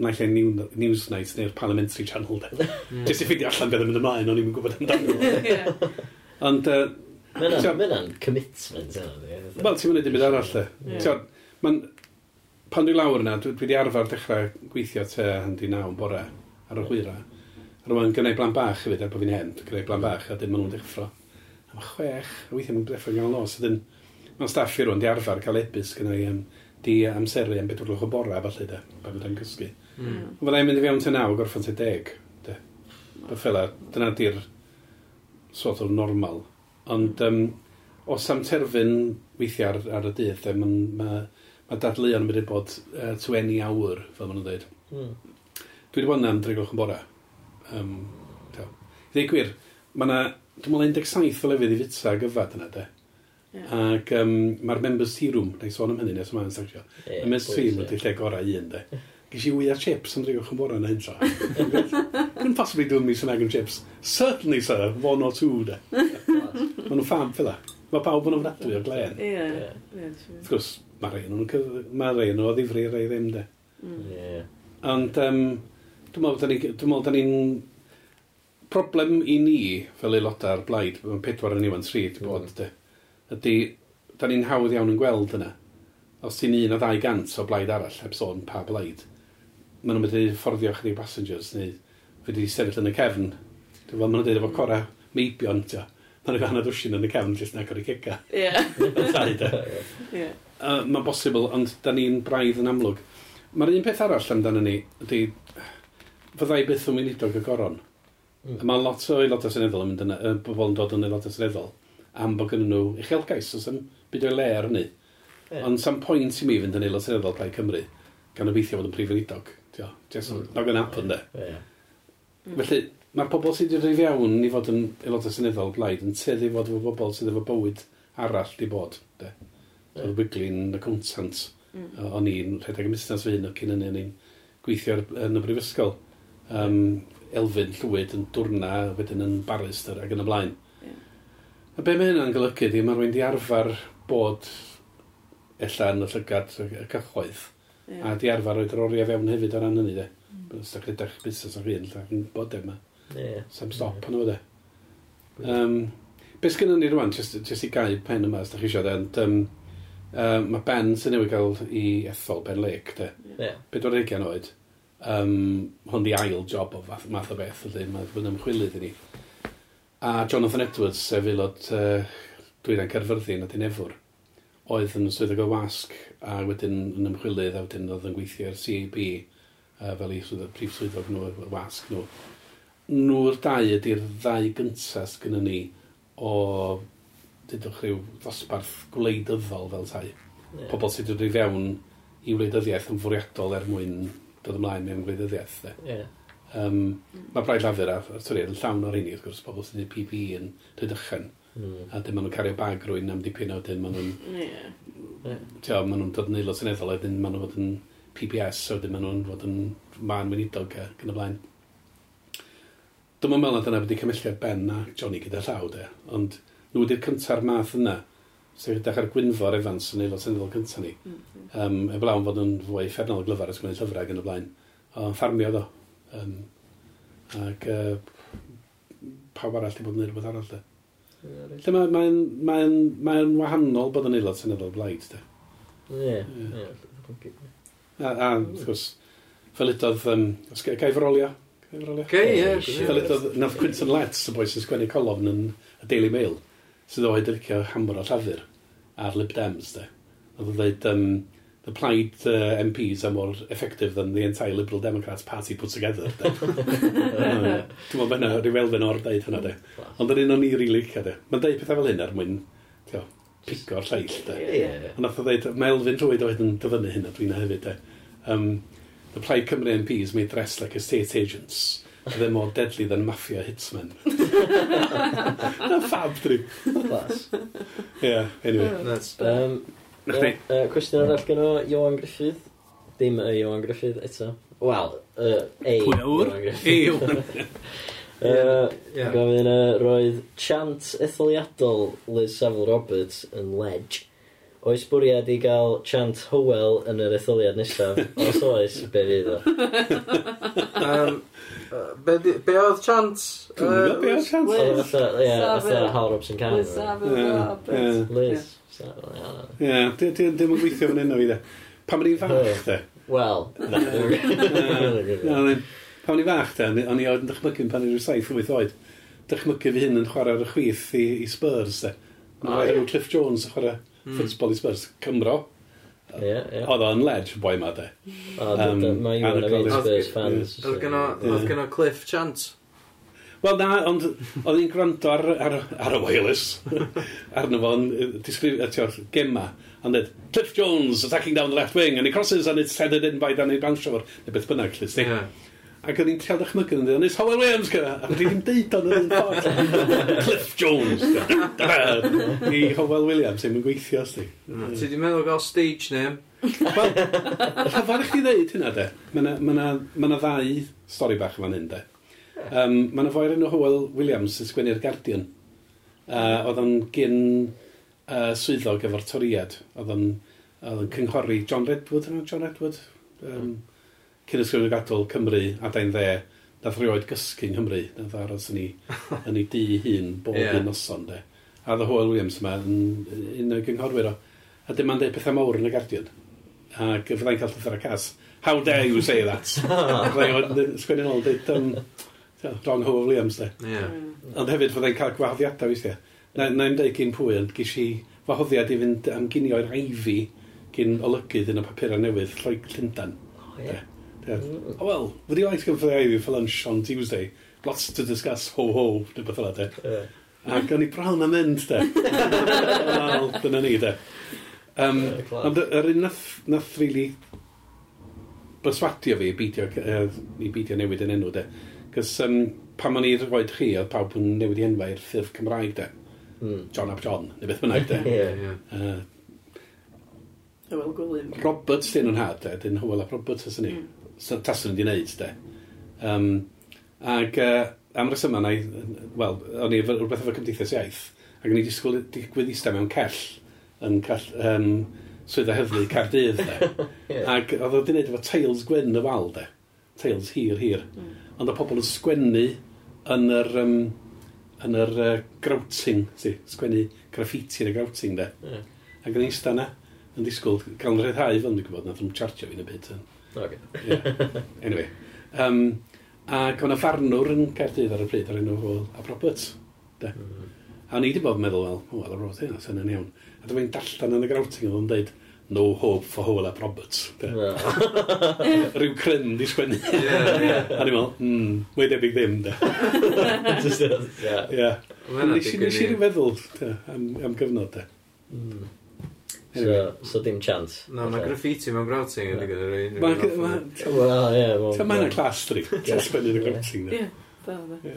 naill ein new, Newsnight neu'r Parliamentary Channel. Mm. Jyst i ffidio allan beth yn mynd ymlaen, o'n i'n gwybod amdano. Ond... Mae'n commitment yna. E? Wel, ti'n mynd i byd arall, le. Mae'n... Pan dwi lawr yna, dwi wedi arfer dechrau gweithio te hynny naw yn bore ar y hwyra. A rwy'n gynnau blan bach hefyd, er bod fi'n hen, dwi'n gynnau blan bach, a dyn maen nhw'n deffro. A mae chwech, a weithiau mae'n deffro gael nos. Dyn, mae'n staff i rwy'n di arfer cael ebys gynnau um, di amseru am bedwrlwch o bore, falle, da, pan fydda'n cysgu. Mm. Fyddai'n mynd i fewn ty naw, gorffan ty deg. De. Y ffela, dyna di'r sort of normal. Ond um, os am terfyn weithiau ar, ar y dydd, de, mae ma, ma dadleuon yn mynd i bod uh, 20 awr, fel maen nhw'n dweud. Mm. Dwi wedi bod yna am dreigloch yn bora. Um, Ddeu gwir, mae yna, dwi'n meddwl 17 o lefydd i fitsa gyfad yna, de. Yeah. Ac um, mae'r members tea room, na i sôn am hynny nes yma'n sagio. Yeah, y members tea serum ydy lle gorau un, de. Gysi i wyau chips yn drwy'ch yn bore yn hyntra. Couldn't possibly do me some egg and chips. Certainly, sir, one or two, de. Mae nhw'n ffam, fydda. Mae pawb yn ofnadwy o glen. Ie, ie. Wrth gwrs, mae rei nhw'n Mae rei nhw o ddifri rei ddim, de. Mm. Ie. Ond, um, dwi'n meddwl, da ni'n... Problem i ni, fel aelodau ar blaid, mae'n pedwar yn iwan tri, dwi'n bod, mm. de, ydy, da ni'n hawdd iawn yn gweld yna. Os ti'n un o ddau gant o blaid arall, heb sôn pa blaid maen nhw'n medru fforddio chdi passengers, neu fe di sefyll yn y cefn. Dwi'n fel, maen nhw'n dweud efo cora meibion, ti'n Mae'n nhw'n gwahanol dwysyn yn y cefn lle sy'n agor i ceca. Ie. Ie. Mae'n bosibl, ond da ni'n braidd yn amlwg. Mae'r un peth arall amdano ni, ydy, fyddai byth yn weinidog y goron. Mm. Mae lot o aelodau seneddol yn mynd yna, y bobl yn dod yn aelodau seneddol, am bod gen nhw uchelgais, os ym byd o'i le ar hynny. Yeah. Ond sam pwynt i mi fynd yn aelod seneddol Plaid Cymru, gan obeithio fod yn prif weinidog. Just mm. not Nog yn happen, de. Felly, mae'r pobl sydd wedi rhaid iawn i fod yn aelodau syniddol blaid yn teddu fod efo bobl sydd efo bywyd arall di bod, de. So, Oedd Wiglin, accountant, mm. o'n i'n rhedeg y busnes fy hun o cyn hynny, o'n i'n gweithio yn y brifysgol. Um, Elfyn Llywyd yn dwrna, wedyn yn barrister ac yn y blaen. Yeah. A be mae hynna'n golygu di, mae rwy'n di arfer bod ella yn y llygad y cyhoedd Yeah. A di arfer o'i groriau fewn hefyd o ran hynny, de. Mm. Os da chi'n busnes o'ch hyn, ydych chi'n bod yma. Yeah. Sam stop yeah. hwnnw, de. Um, Beth sgynnu ni rwan, just, just i gau pen yma, os da chi eisiau, de. Um, uh, mae Ben sy'n newid gael i ethol, Ben Lake, de. Yeah. Bedwar eigian oed. Um, hwn di ail job o fath, math o beth, ydy, mae'n bod ymchwilydd i ni. A Jonathan Edwards, sef aelod uh, dwi'n ein Cerfyrddin a Dinefwr, oedd yn swyddog o wasg a wedyn yn ymchwilydd a wedyn oedd yn gweithio ar CAB uh, fel i ei prif swyddog nhw, y wasg nhw. Nhw'r dau ydy'r ddau gyntaf gyda ni o dydwch rhyw ddosbarth gwleidyddol fel tai. Yeah. Pobl sydd wedi fewn i wleidyddiaeth yn fwriadol er mwyn dod ymlaen mewn gwleidyddiaeth. Yeah. Um, mae braidd lafur a, a yn llawn o'r hynny, wrth gwrs, pobl sydd wedi PPE yn dydwchan. Mm. A dyn maen nhw'n cario bag rwy'n am dipyn o dyn maen nhw'n... Ie. Yeah. Tio, maen nhw'n dod yn aelod seneddol a dyn maen nhw'n fod yn PBS a dyn maen nhw'n fod yn man weinidog ac yn y blaen. Dwi'n meddwl na dyna wedi cymellio'r Ben a Johnny gyda llaw de, ond nhw wedi'r cynta'r math yna sef ydych ar Gwynfor Evans yn aelod seneddol cyntaf ni. Mhm. Mm -hmm. um, Eblawn fod yn fwy ffernol glyfar ysgrifennu llyfrau gan y blaen. Ond ffarmio do. Um, ac uh, pawb arall wedi bod yn gwneud rhywbeth arall. De. Lle mae'n mae mae mae wahanol bod yn aelod seneddol blaid, da. Ie, ie. A, a wrth gwrs, fel ydodd, um, os gai frolio? Gai, ie. Fel ydoedd, nath Quinton Letts, y boi sy'n sgwennu colofn yn y Daily Mail, sydd oedd yn licio hamor o llafur ar Lib Dems, de. Oedd yn dweud, um, the Plaid uh, MPs are more effective than the entire Liberal Democrats Party put together. Dwi'n meddwl mae'na rhyw elfen o'r deud hwnna, de. Ond yr un o'n i rili licio, de. Mae'n deud pethau fel hyn er mwyn, tio, pigo'r lleill, de. Ond nath o dweud, mae Elfyn Rwyd oedd yn dyfynu a dwi'n e hefyd, de. Um, the Plaid Cymru MPs may dress like estate agents. They're more deadly than mafia hitsmen. Na fab, dwi. Class. Yeah, anyway. That's... Um, Na chdi. Uh, cwestiwn arall gen o, Iwan Griffith. Dim y Iwan Griffith eto. Wel, uh, ei Iwan Griffith. Ei Iwan. Gofyn roedd chant etholiadol Liz Savile Roberts yn ledge. Oes bwriad i gael chant Howell yn yr etholiad nesaf? Os oes, be fydd o? Um, uh, be, di- be oedd chant? Dwi'm yn be oedd chant. Oedd o fatha, ie, fatha Safon. Hal Robson Cano. Liz Savile Ie, Roberts. ie. Liz. Safon, ie, ie. Ie, di- di- dim yn gweithio fan hyn o fi de. Pam rydyn Ie. fach de? Wel, na. Na, Na, Pan o'n i fach de, o'n i- o'n oedd yn dychmygu pan o'n i'n saith o wyth oed. Dychmygu fi hyn yn chwarae ar y chwith i, i Spurs de. Mae'n O, rhaid ie. enw Cliff Jones yn chwarae mm. ffutbol i Spurs Cymro. Yeah, yeah. Oedd o'n ledge boi ma de. Um, Mae yw yn amazing Spurs fans. Oedd gynno Cliff Chant. Wel na, ond oedd hi'n gwrando ar, ar, ar y wireless, arno fo'n disgrifio, tiwr, gemma, ond dweud, Cliff Jones attacking down the left wing, and he crosses and it's headed in by Danny Banshaw, neu beth bynnag, llys Yeah. Ac oedd hi'n trial dychmygu yn dweud, nes Howell Williams gyda, ac oedd hi'n deud o'n yr un ffordd. Cliff Jones. I Howell Williams, ddim yn gweithio, sti. ti. Di meddwl gael stage name? Wel, rhafar i chi ddeud hynna, de. Mae yna ma ma ma ddau stori bach fan hyn, de. Um, Mae yna foer enw Howell Williams sy'n sgwennu'r Guardian. Uh, oedd o'n gyn uh, swyddog efo'r toriad. Oedd o'n, oedd on cynghori John Redwood, John Redwood, um, cyn ysgrifennu gadol Cymru a dain dde, nath rioed gysgu yng Nghymru, nath aros yn ei, yn ei di hun bob yeah. un noson, de. A dda Hwyl Williams yma, yn un o'i gynghorwyr o. A dim ond deud pethau mawr yn y Guardian. Ac fyddai'n cael llythyr a cas. How dare you say that? Fyddai'n sgwennu'n ôl, dweud, um, wrong Hwyl Williams, de. Yeah. Hmm. Ond hefyd fyddai'n cael gwahoddiadau weithiau. Na, na i'n deud gyn pwy, ond gysi wahoddiad i fynd am ginio'r aifi gyn olygydd yn y papurau newydd, Lloeg Llundan. Oh, yeah. Yeah. Oh, Wel, wedi waith gyfrau fi for lunch on Tuesday. Lots to discuss, ho-ho, dy beth yna, de. Yeah. Ac o'n i bron am mynd, de. Wel, dyna ni, de. Um, ond yr un nath, nath really byswadio fi i beidio, uh, i beidio newid yn enw, de. Cys um, pan o'n i'r roed chi, oedd pawb yn newid i enwau i'r ffurf Cymraeg, de. Mm. John ap John, neu beth bynnag, de. yeah, yeah. Uh, Hywel Gwilym. Roberts dyn nhw'n had, de. dyn Hywel a Roberts ys ni. Mm so, taswn wedi wneud, de. Um, ac uh, am resym yna, wel, o'n i rhywbeth efo cymdeithas iaith, ac o'n i disgwyl digwydd eistedd mewn cell, yn cell, um, swydd a hyflu Cardydd, de. yeah. Ac oedd o'n wneud efo tails gwyn y wal, de. Tails hir, hir. Mm. Ond o pobl yn sgwennu yn yr, um, yn yr uh, grouting, si, sgwennu graffiti yn y grouting, de. Yeah. Ac o'n i eistedd yn disgwyl, cael yn rhyddhau fel yn gwybod, nath nhw'n chargio fi'n y byd. Yn. Okay. yeah. Anyway. Um, ac o'na ffarnwr yn Caerdydd ar y pryd ar enw Hwyl a Roberts. De. Mm -hmm. A ni wedi bod yn meddwl, wel, wel, y roedd hynna, sy'n yn iawn. A dwi'n darllen yn y grawting oedd yn dweud, no hope for Hwyl a Roberts. No. Rhyw cryn di sgwennu. Yeah, yeah. A ni'n meddwl, mm, mwy debyg ddim, de. Just, yeah. yeah. Nes i feddwl de, am, am gyfnod, de. Mm. So, so dim chance. Na, mae graffiti mewn grouting yn digwydd yr un. Wel, ie. Ta mae'n class 3. Ta spennu'n y grouting. Ie, da, da.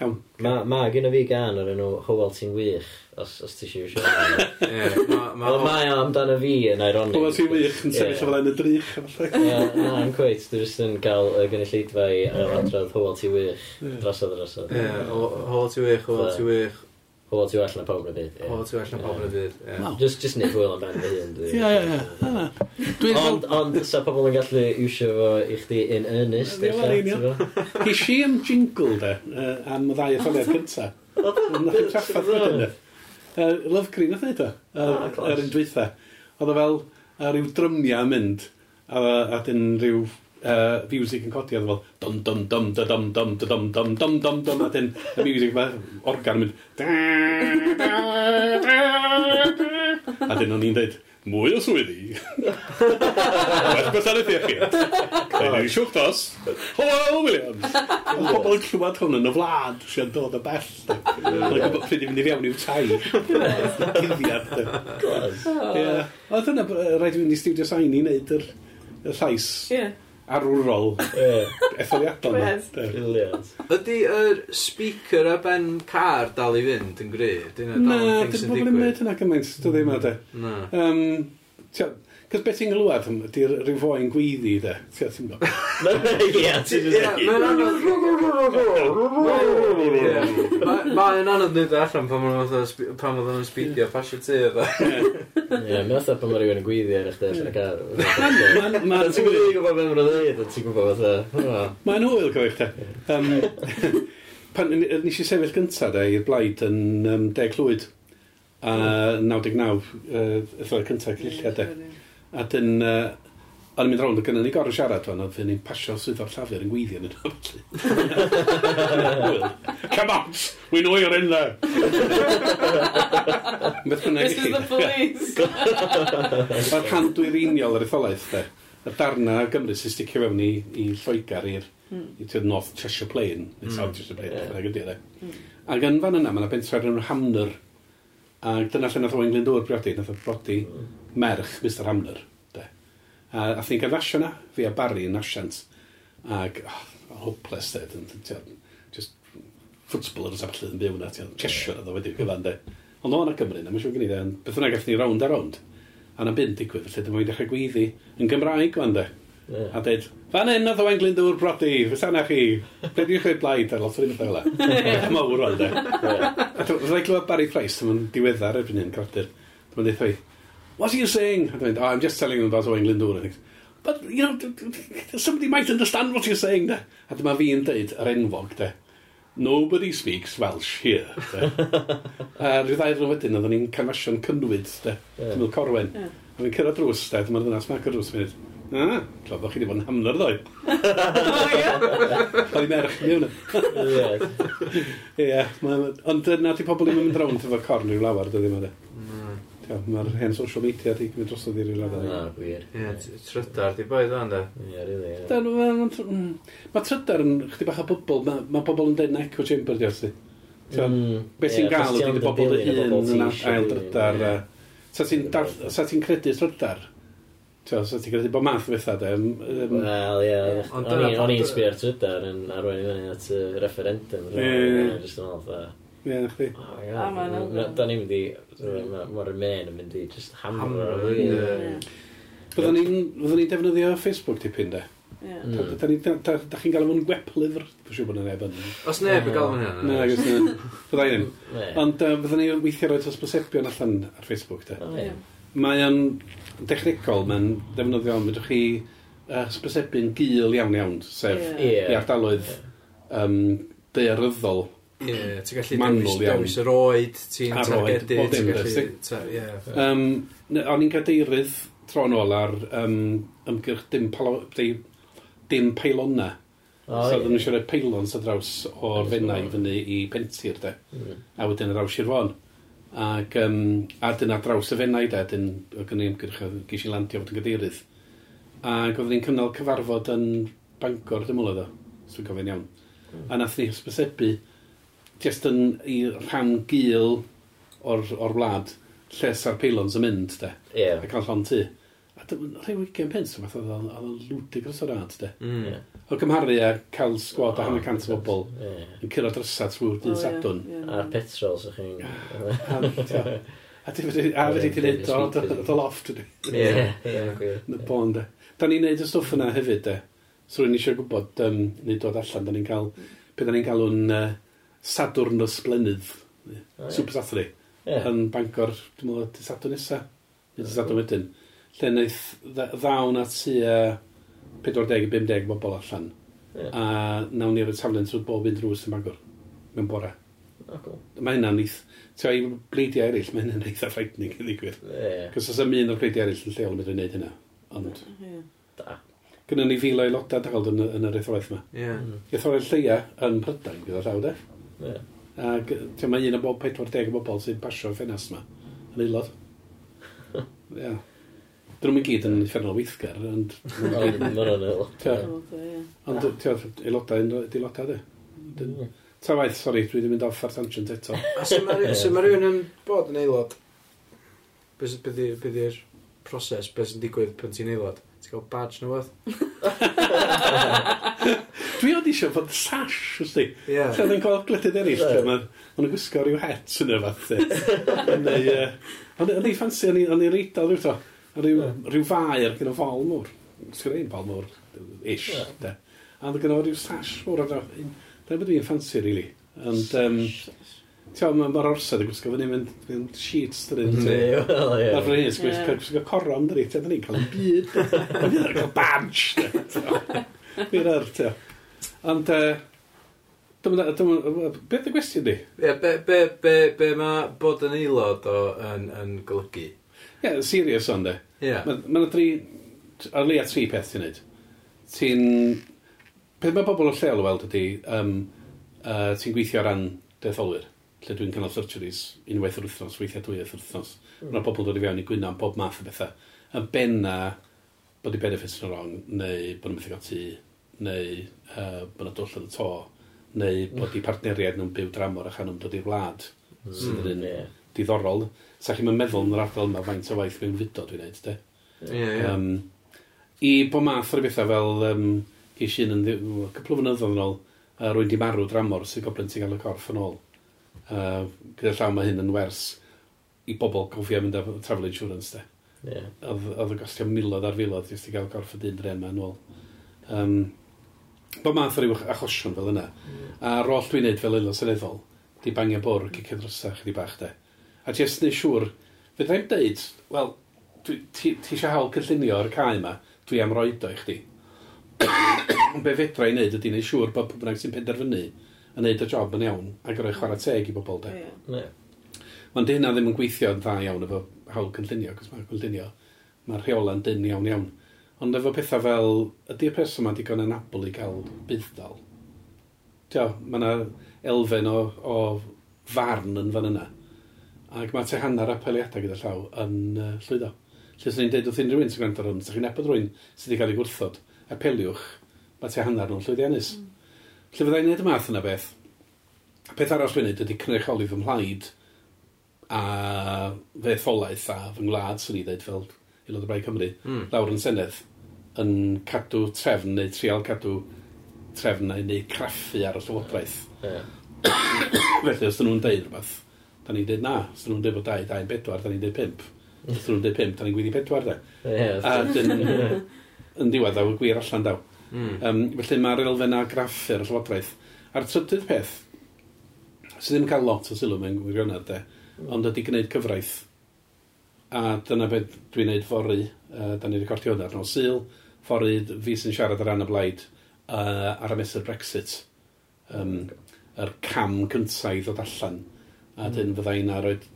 Iawn. Mae gen i fi gan o'r enw Howell ti'n wych, os, os ti eisiau siarad. Wel, mae o amdano fi yn ironic. Howell ti'n wych yn sefyll o fel yn y drych. Ie, na, yn cweit. Dwi jyst yn cael y gynulleidfa i adrodd Howell ti'n wych drosodd drosodd. Ie, Howell ti'n wych, Howell ti'n wych, Pobl ti well na pawb yn y byd. Pobl ti well na pawb yn y byd. Just, just nid hwyl am ben fy hun. Ie, ie, ie. Ond, ond, sa pobl yn gallu iwsio fo i chdi in earnest. Ie, wel, union. Ges i am jingle, de, am y ddau etholiad cyntaf. Nath i'n traffath wedyn, de. Love Green, nath neud o. Ah, yr un dwytha. Oedd o fel, rhyw drymia yn mynd, a dyn rhyw uh, music yn codi, oedd fel dum dum dum da dum dum da dum dum dum dum dum a dyn y music fel organ yn mynd a dyn o'n i'n dweud mwy o swyddi. Well gwasanaeth i chi? Rhaid i siwch dos. Helo Williams Mae pobl yn clywed hwn yn y flad sy'n dod y bell. Mae'n gwybod pryd i fynd i fewn i'w tai. Cyddiad Oedd hynna rhaid i fynd i studio sain i wneud yr y llais. Ie. Yeah arwrol etholiadol. yma. Brilliant. Ydy yr speaker a ben car dal i fynd yn gry? Na, dwi'n pobl yn mynd yna gymaint, dwi ddim yna. Cos beth ti'n glwad ydy'r rhyw foen gweiddi, de? Ti'n ti'n gwybod? Ie, ti'n gwybod. Mae'n anodd nid allan pan oedd nhw'n speedio pasio tu, dda. Ie, mae'n anodd pan mae rhywun yn gweiddi ar eich dech yn y car. Ti'n gwybod beth mae'n dweud, ti'n gwybod beth. Mae'n hwyl, gwych, te. Pan nes i sefyll gyntaf, de, i'r blaid yn um, deg llwyd. A 99, y cyntaf cyllidau, de. A dyn, uh, o'n i'n mynd rownd, gynnu ni gorau siarad fan, a fy ni'n pasio sydd o'r llafur yn gweithio yn yno, felly. Come on, we know you're in there. Beth This is the police. Mae'r hand dwireiniol yr etholaeth, de. Y darna Gymru sy'n sticio fewn i, i Lloegar i'r hmm. i ti'n North Cheshire Plain, neu mm. South Cheshire Plain, yeah. gyda mm. Ac yn fan yna, mae yna bentra'r yn Hamner, a dyna lle nath o England briodi, nath o brodi mm merch Mr Hamner. De. A a thi'n gyfasio na, fi a Barry yn asiant. Ac, oh, hopeless, de, dyn, just ffwtsbol yr sefyllfu yn byw na, ti'n cesio na ddo wedi gyfan, de. Ond o'n a Cymru, na, mae'n siŵr gen i de, beth yna gath ni rownd a rownd. A na'n byd digwydd, felly dyma i dechrau gweiddi yn Gymraeg, fan de. Yeah. A dweud, fan hyn oedd Owain Glyndŵr brodi, fysa na chi, ble di'ch chi blaid ar lot o'r un fel e. Mae'n mawr o'n de. A dwi'n rhaid glwyd Barry Price, dyma'n diweddar erbyn hyn, crodir. Dyma'n dweud, what are you saying? I went, oh, I'm just telling them that's how England do it. But, you know, somebody might understand what you're saying, de. A dyma fi'n dweud yr enfog, de. Nobody speaks Welsh here. A rhyw ddair yn wedyn, oedden ni'n canfasion cynwyd, de. Yeah. Dwi'n Corwen. Yeah. A fi'n cyrraedd drws, de. Dyma'r ddynas mac ar drws, mynd. Ah, cloddo chi wedi bod yn hamner ddoe. Oedd i merch yn mewn. Ie. Ie. Ond na di pobl ddim yn mynd rawn efo corn i'w lawr, dydw i ddim Mae'r hen social media di gymryd drosodd i'r raddau. Na, gwir. Ie, trydar di boi ddo'n da. Ie, rili. Mae mm. trydar yn chdi bach o bobl, mae bobl yn dweud na echo chamber di oes di. Mm, be sy'n gael ydy bobl y hun yn ail drydar. Sa ti'n credu trydar? Ti'n so ti'n credu bod math bethau, de? Wel, ie. O'n i'n sbio'r trydar yn arwain i fyny at y referendum. Ie. ie. Just yn meddwl, Ie, na chdi. A ma'n elfen. Da ni'n mynd i... Mae'r men yn mynd i just hamro. Byddwn ni'n defnyddio Facebook tipyn, de? Ie. Hmm. Da chi'n gael fo'n gweplyfr? Fy siŵr bod yna neb yn. Os neb yn gael fo'n hynny? Na, agos na. Bydda i'n. Ond byddwn ni'n weithio roi tosbosebion allan ar Facebook, de? Mae o'n dechnegol, mae'n defnyddio, fedrwch chi uh, hysbosebu'n gil iawn iawn, sef i ardaloedd um, daearyddol Yeah, ti'n gallu Manwl dewis yr oed, ti'n targedu, ti'n gallu... Yeah. Um, o'n i'n gadeirydd tro nôl ar um, ymgyrch dim, palo, dim, dim peilona. Oh, so oedden nhw'n siarad peilon sa draws o'r fennau fyny i pentir, de. Mm. A wedyn draws i'r fôn. Ac um, a dyna draws y fennau, de, dyn o gynnu ymgyrch o gysi landio fod yn gadeirydd. Ac oedden ni'n cynnal cyfarfod yn Bangor, dim ond oedd o. Dwi'n cofio'n iawn. Mm. A nath ni hysbysebu just yn i rhan gil o'r, or wlad lles a'r peilons yn mynd, de. Ie. Yeah. cael llon tu. A rhai wigen pence, fath oedd o'n ludicrous o'r rad, de. Mm. Yeah. O gymharu a cael sgwad oh, a hanner cant o bobl yeah. yn cyrra drysa trwy'r dyn oh, sadwn. Yeah. A'r petrol, sa'ch chi'n... A ti wedi gwneud o, dy loft. Ie, ie, Yn y bon, de. Da ni'n neud y stwff yna hefyd, de. So rwy'n eisiau gwybod, um, neu dod allan, da ni'n cael, pe da ni'n cael galw'n uh, Sadwrn y Sblenydd, oh, Super Saturday, yeah. yn Bangor, dwi'n meddwl, dy Sadwrn nesa, neu dy Sadwrn wedyn, lle wnaeth ddawn at tua 40-50 bobl allan. Yeah. A nawn ni ar y taflen trwy bob un drws yn Bangor, mewn bore. Oh, cool. Mae hynna'n neith, Ti'n o'i bleidiau eraill, mae hynna'n eitha a frightening i ddigwydd. Yeah. Cos os yma un o'r bleidiau eraill yn lleol yn medru wneud hynna. Ond... Yeah. Da. Gynnu ni fil o aelodau dal yn, yn yr etholaeth yma. Yeah. Mm. Etholaeth lleia yn Prydain, gyda llaw de. Yeah. Ac ti'n mae un o bob 40 o bobl sy'n pasio ffenast yma, yn aelod. yeah. Dyn nhw'n gyd yn uffernol weithgar, ond... Mae'n aelod. Ond ti'n aelodau yn aelodau, di. Ta waith, sori, dwi wedi mynd off ar tangent eto. A sy'n mae rhywun yn bod yn aelod? Beth ydy'r proses, beth sy'n digwydd pan ti'n aelod? Ti'n cael badge neu beth? Dwi oedd eisiau fod sash, ys di. Ie. Lle oedd yn cael gledydd eraill, lle mae'n ma gwisgo rhyw het yn y fath. Ond o'n i ffansi, o'n i'n reidol rhyw to. Rhyw, rhyw fai gyda fol mwr. Sgwyr ein fol mwr, ish, de. A oedd gyda rhyw sash mwr ar gyda. Da beth fi'n ffansi, really. Ond, um, meddwl, mae'r orsedd yn gwisgo fyny mynd, mynd sheets dyn nhw. Ne, wel, ie. Ar fy hyn, gwisgo coron dyn nhw, ti'n ni'n cael byd. Mae'n cael badge. Fi'n ar, ti'n Ond, beth y gwestiwn di? Ie, be, be, be, be mae bod yn aelod o yn, yn golygu? Ie, yeah, serious ond e. Ie. Mae'n ma dri, ar leia tri peth ti'n neud. Ti'n, Beth mae bobl o lleol o weld ydi, um, uh, ti'n gweithio ar ran detholwyr lle dwi'n cynnal surgeries unwaith yr wythnos, weithiau dwy yr wythnos. Mm. Mae pobl dod i fewn i gwyno am bob math o bethau. Yn benna bod i benefits yn wrong, neu bod nhw'n methu cael tŷ, neu uh, bod nhw'n dwll yn y to, neu bod i partneriaid nhw'n byw dramor a chan nhw'n dod i'r wlad. Mm. Sydd yn yeah. diddorol. Sa chi'n meddwl yn yr ardal yma faint o waith mewn fudo dwi'n neud, de? Yeah, yeah. Um, I bo math o'r bethau fel um, geis i'n cwpl o fynyddoedd yn ôl, uh, rwy'n di marw dramor sy'n goblen ti'n gael y corff yn ôl. Uh, gyda llaw mae hyn yn wers i bobl gofio mynd â travel insurance, de. Yeah. Oedd y gostio miloedd ar filoedd jyst i gael corff y dyn dren yma yn ôl. Um, bo math o ryw achosion fel yna. Mm. A'r roll dwi'n neud fel aelod seneddol, di bangio bwr ac i cydrysach i bach de. A jyst neu siŵr, fydda i'n deud, wel, ti, ti eisiau hawl cynllunio ar y cae yma, dwi am roed o i chdi. Be fedra i wneud ydy wneud siŵr bod pwy bynnag sy'n penderfynu yn neud y job yn iawn ac roi chwarae teg i bobl de. Yeah. Ond hynna ddim yn gweithio yn dda iawn efo hawl cynllunio, cos mae'r cynllunio, mae'r rheola'n dyn iawn iawn. Ond efo pethau fel, ydy'r person ma'n digon yn abl i gael buddol? Tio, mae yna elfen o, o farn yn fan yna. Ac mae te hanner apeliadau gyda llaw yn uh, llwyddo. Lle sy'n ni'n deud wrth unrhyw un sy'n gwrando ar hwn, sy'n chi'n abod rwy'n sydd wedi cael ei gwrthod, apeliwch, mae te hanner nhw'n llwyddiannus. Mm. Lle fyddai'n neud y math yna beth? Peth arall dwi'n neud ydy cynrychioli fy mhlaid a fe etholaeth a fy ngwlad, sy'n i ddeud fel aelod o Brai Cymru, mm. lawr yn Senedd yn cadw trefn neu trial cadw trefn neu neu craffu ar y llywodraeth. Yeah. Felly, os dyn nhw'n deud rhywbeth, da ni'n deud na. Os dyn nhw'n deud bod 2, 2, 4, da ni'n deud 5. Os dyn nhw'n deud 5, da ni'n gwyddi 4, da. Yeah, a dyn, yn diwedd daw, y gwir allan daw. Mm. Um, felly mae'r elfennau graffu ar y llywodraeth. A'r trydydd peth, sydd ddim yn cael lot o sylw mewn gwirionedd, de, ond ydy gwneud cyfraith. A dyna beth dwi'n neud fori, uh, da ni'n recordio hwnna ar nos syl, ffordd fi sy'n siarad ar ran y blaid uh, ar y mesur Brexit. Um, yr cam cyntaf i ddod allan. A mm. dyn hmm. fydda i'n roed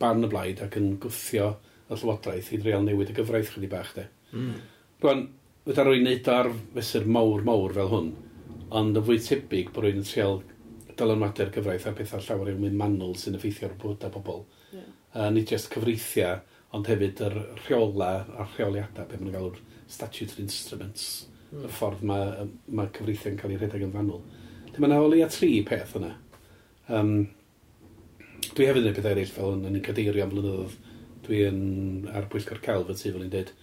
barn y blaid ac yn gwthio y llywodraeth i dreul newid y gyfraith chydig bach de. Mm. Rwan, fydda rwy'n neud ar fesur mawr mawr fel hwn, ond y fwy tebyg bod rwy'n treol dylanwadu'r gyfraith a pethau llawer i'n mynd manwl sy'n effeithio ar bwyd a bobl. Yeah. Uh, nid jyst cyfreithiau, ond hefyd yr rheola a'r rheoliadau, beth mae'n galw'r statutory instruments, mm. y hmm. ffordd mae, ma cyfreithiau'n cael ei rhedeg yn fanwl. Lle mae o leia tri peth yna. Um, dwi hefyd yn ei beth eraill fel yn, yn cadeirio am blynyddoedd. Dwi yn ar bwyllgor celf y tu fel ni'n dweud.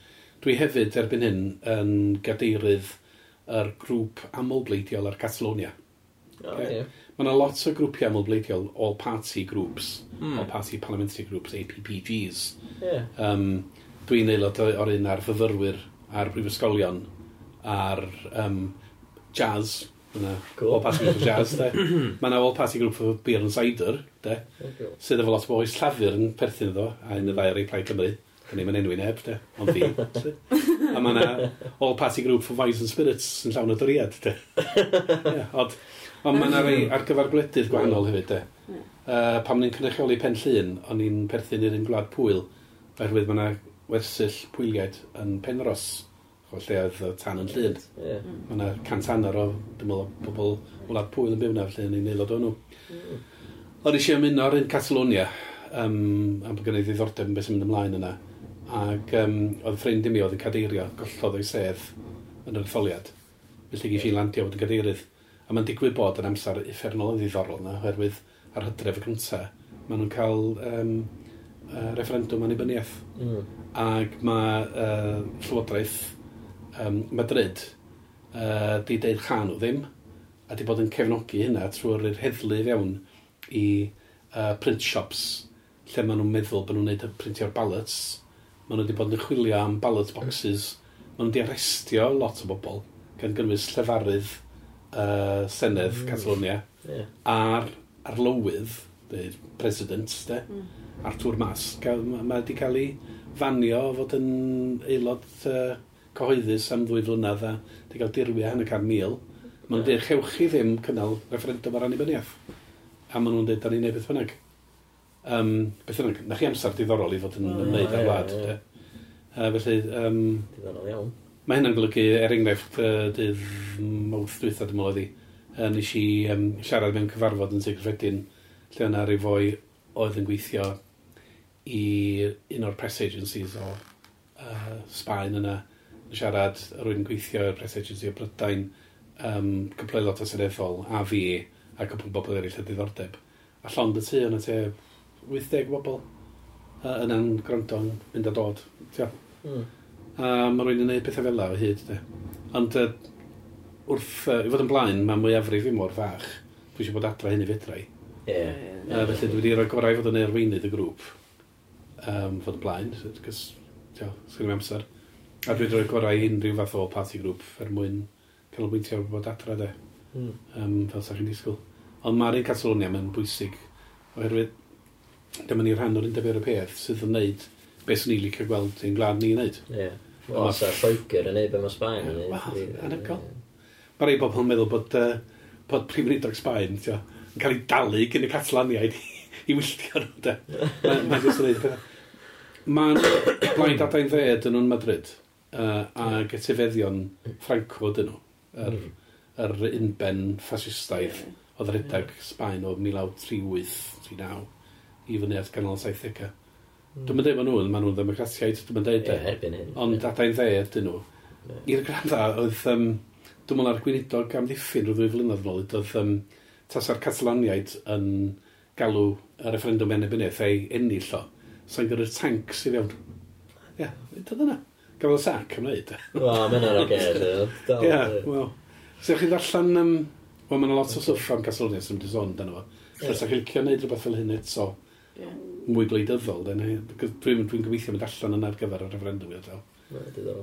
Dwi hefyd erbyn hyn yn gadeirydd yr grŵp amlbleidiol ar Catalonia. Oh, okay. yeah. Mae yna lot o grwpiau amlbleidiol, all party groups, mm. all party parliamentary groups, APPGs. Yeah. Um, dwi'n aelod o'r un ar fyfyrwyr a'r brifysgolion a'r um, jazz. Yna, cool. All Party Group for Jazz, de. Mae yna All Party Group for Beer and Cider, de. Oh, okay. Sydd efo lot o oes llafur yn perthyn iddo, a un y ddau ar ei plaid Cymru. Yn ni'n enw i neb, de. Ond fi. a mae yna All Party Group for Wines and Spirits yn llawn o doriad, de. yeah, odd. ond mae yna rei mm. ar gyfer gwledydd gwahanol hefyd, de. Uh, pam ni'n cynrychioli pen llun, o'n i'n perthyn i'r un gwlad pwyl, oherwydd mae yna wersyll pwyliaid yn Penros, o lle oedd tan yn llun. Yeah. Mae yna cant hanner o, dim meddwl, pobl wlad pwyl yn byw na, lle ni'n aelod o nhw. Mm. O'n eisiau mynd o'r un Catalonia, um, am bod gen i ddiddordeb yn beth sy'n mynd ymlaen yna. Ac um, oedd ffrind i mi oedd yn cadeirio, gollodd o'i sedd yn yr etholiad. Felly gif i landio fod yn cadeirydd. A mae'n digwydd bod yn amser effernol yn ddiddorol yna, oherwydd ar hydref y cyntaf, maen nhw'n cael um, uh, referendwm annibyniaeth. Mm. Ac mae uh, Llywodraeth um, Madrid uh, di deud chan o ddim, a di bod yn cefnogi hynna trwy'r heddlu fewn i uh, print shops lle maen nhw'n meddwl bod nhw'n neud y printio'r ballots. Maen nhw wedi bod yn chwilio am ballot boxes. Maen nhw wedi arestio lot o bobl gan gynnwys llefarydd uh, Senedd mm. Catalonia yeah. a'r arlywydd president, de, mm. Arthur Mas, mae ma wedi cael ei fanio fod yn aelod uh, cyhoeddus am ddwy flynedd a wedi cael dirwia yn y can mil. Mae'n yeah. dweud, chewch chi ddim cynnal referendum ar annibyniaeth. A maen nhw'n dweud, da ni'n neud beth bynnag. Um, beth bynnag, na chi amser diddorol i fod yn ymwneud â'r wlad. Uh, felly, um, diddorol iawn. Mae hynna'n golygu, er enghraifft, uh, dydd mawrth dwythad ymwyl iddi, uh, nes i um, siarad mewn cyfarfod yn Sigfredin lle yna rei fwy oedd yn gweithio i un o'r press agencies o uh, Sbaen yna yn siarad rwy'n gweithio i'r press agency o Brydain um, gypleu lot o seneddol a fi a cwpl bobl eraill o diddordeb a llond y tu yna te 80 bobl uh, yna'n gwrando yn mynd a dod mm. a mae rwy'n yn gwneud pethau fel la o hyd de. ond uh, wrth uh, i fod yn blaen mae mwyafrif i mor fach dwi eisiau bod adra hyn i fedrau Ie. Yeah. Felly dwi wedi rhoi gorau fod yn erweinydd y grŵp. Um, fod yn blaen, cys, tio, sgyn i'n amser. A dwi wedi rhoi gorau unrhyw fath o party grŵp er mwyn canolbwyntio ar bod adra de. Mm. Um, fel sa'ch chi'n disgwyl. Ond mae'r un Catalonia mae'n bwysig. Oherwydd, dyma ni rhan o'r undeb i'r peth sydd yn neud beth sy'n ni licio gweld ein glad ni'n neud. Ie. Yeah. O, sa Lloegr yn neud beth mae Sbaen yn neud. Wel, anhygoel. Mae rei bobl yn meddwl bod, uh, bod prif Sbaen, tio yn cael ei dalu gyn y Catalaniaid i wylltio nhw, de. Mae'n jyst yn ei pethau. Mae'n blaen dadain fed yn nhw'n Madrid, uh, a getifeddion Franco dyn nhw, yr, yr unben ffasistaidd oedd yr redag Sbaen o 1938-39 i fyny at ganol 70au. Dwi'n mynd dweud maen nhw'n, maen nhw'n ddemocratiaid, dwi'n mynd dweud e. Ond dadain dde ydyn nhw. I'r granda, oedd, um, dwi'n meddwl ar gweinidog amddiffyn rwy'n flynedd nôl, oedd um, tasa'r Catalaniaid yn galw y referendum enebynneth ei ennill o, sa'n gyda'r tanks i fewn. Ie, yeah, dyna yna. Gafodd y sac am wneud. Wel, mae'n ar oger. Ie, wel. So, chi'n darllen... Um, wel, mae'n lot o stwff am Castlevania sy'n mynd i sôn dan efo. Os ydych chi'n licio wneud rhywbeth fel hyn eto, yeah. mwy gwleidyddol, dwi'n dwi gobeithio mynd allan yna ar gyfer y referendum i ddel.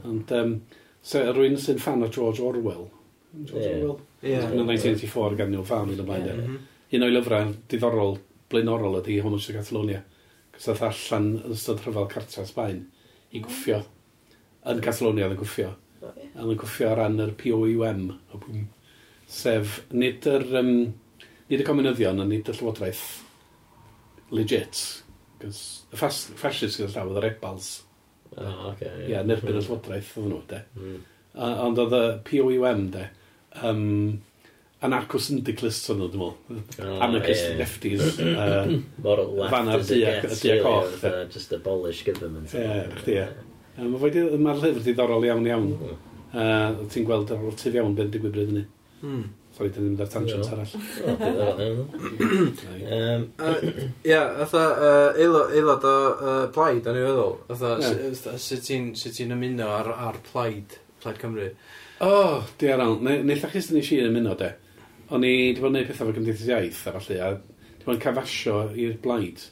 Ond, um, so, rwy'n sy'n fan o George Orwell, Ie. 1984 gan nhw'n Farm yn y blaen. Mm-hmm. Un o'i lyfrau diddorol, blaenorol ydy Homos y Catalonia. Cos oedd allan yn ystod rhyfel cartra Sbaen i gwffio. Yn Catalonia oedd yn gwffio. A oedd yn gwffio ar ran yr POUM. Sef, nid yr, um, nid y comunyddion a nid y llywodraeth legit. Cos y fascist gyda llaw oedd y rebels. O, oh, oce. Okay, Ie, yeah, nerbyn y llywodraeth oedd nhw, de. Mm. Ond oedd y POUM, de, um, anarcho-syndicalists o'n nhw, dwi'n meddwl. Oh, Anarchist yeah. lefties. Uh, Moral left as it gets, really, just abolish government. Ie, chdi e. Mae'r llyfr diddorol iawn iawn. Mm. Uh, Ti'n gweld ar ôl tif iawn beth digwydd bryd ni. Mm. Sorry, dyn ni'n mynd ar tangent arall. Ie, atha, aelod o plaid, o'n anu feddwl. Atha, sut ti'n ymuno ar, ar plaid, plaid Cymru? O, oh, di ar awn. Neitha chys ni si yn ymuno, de. O'n i wedi bod yn gwneud pethau fo gymdeithas iaith a falle, a wedi bod yn cafasio i'r blaid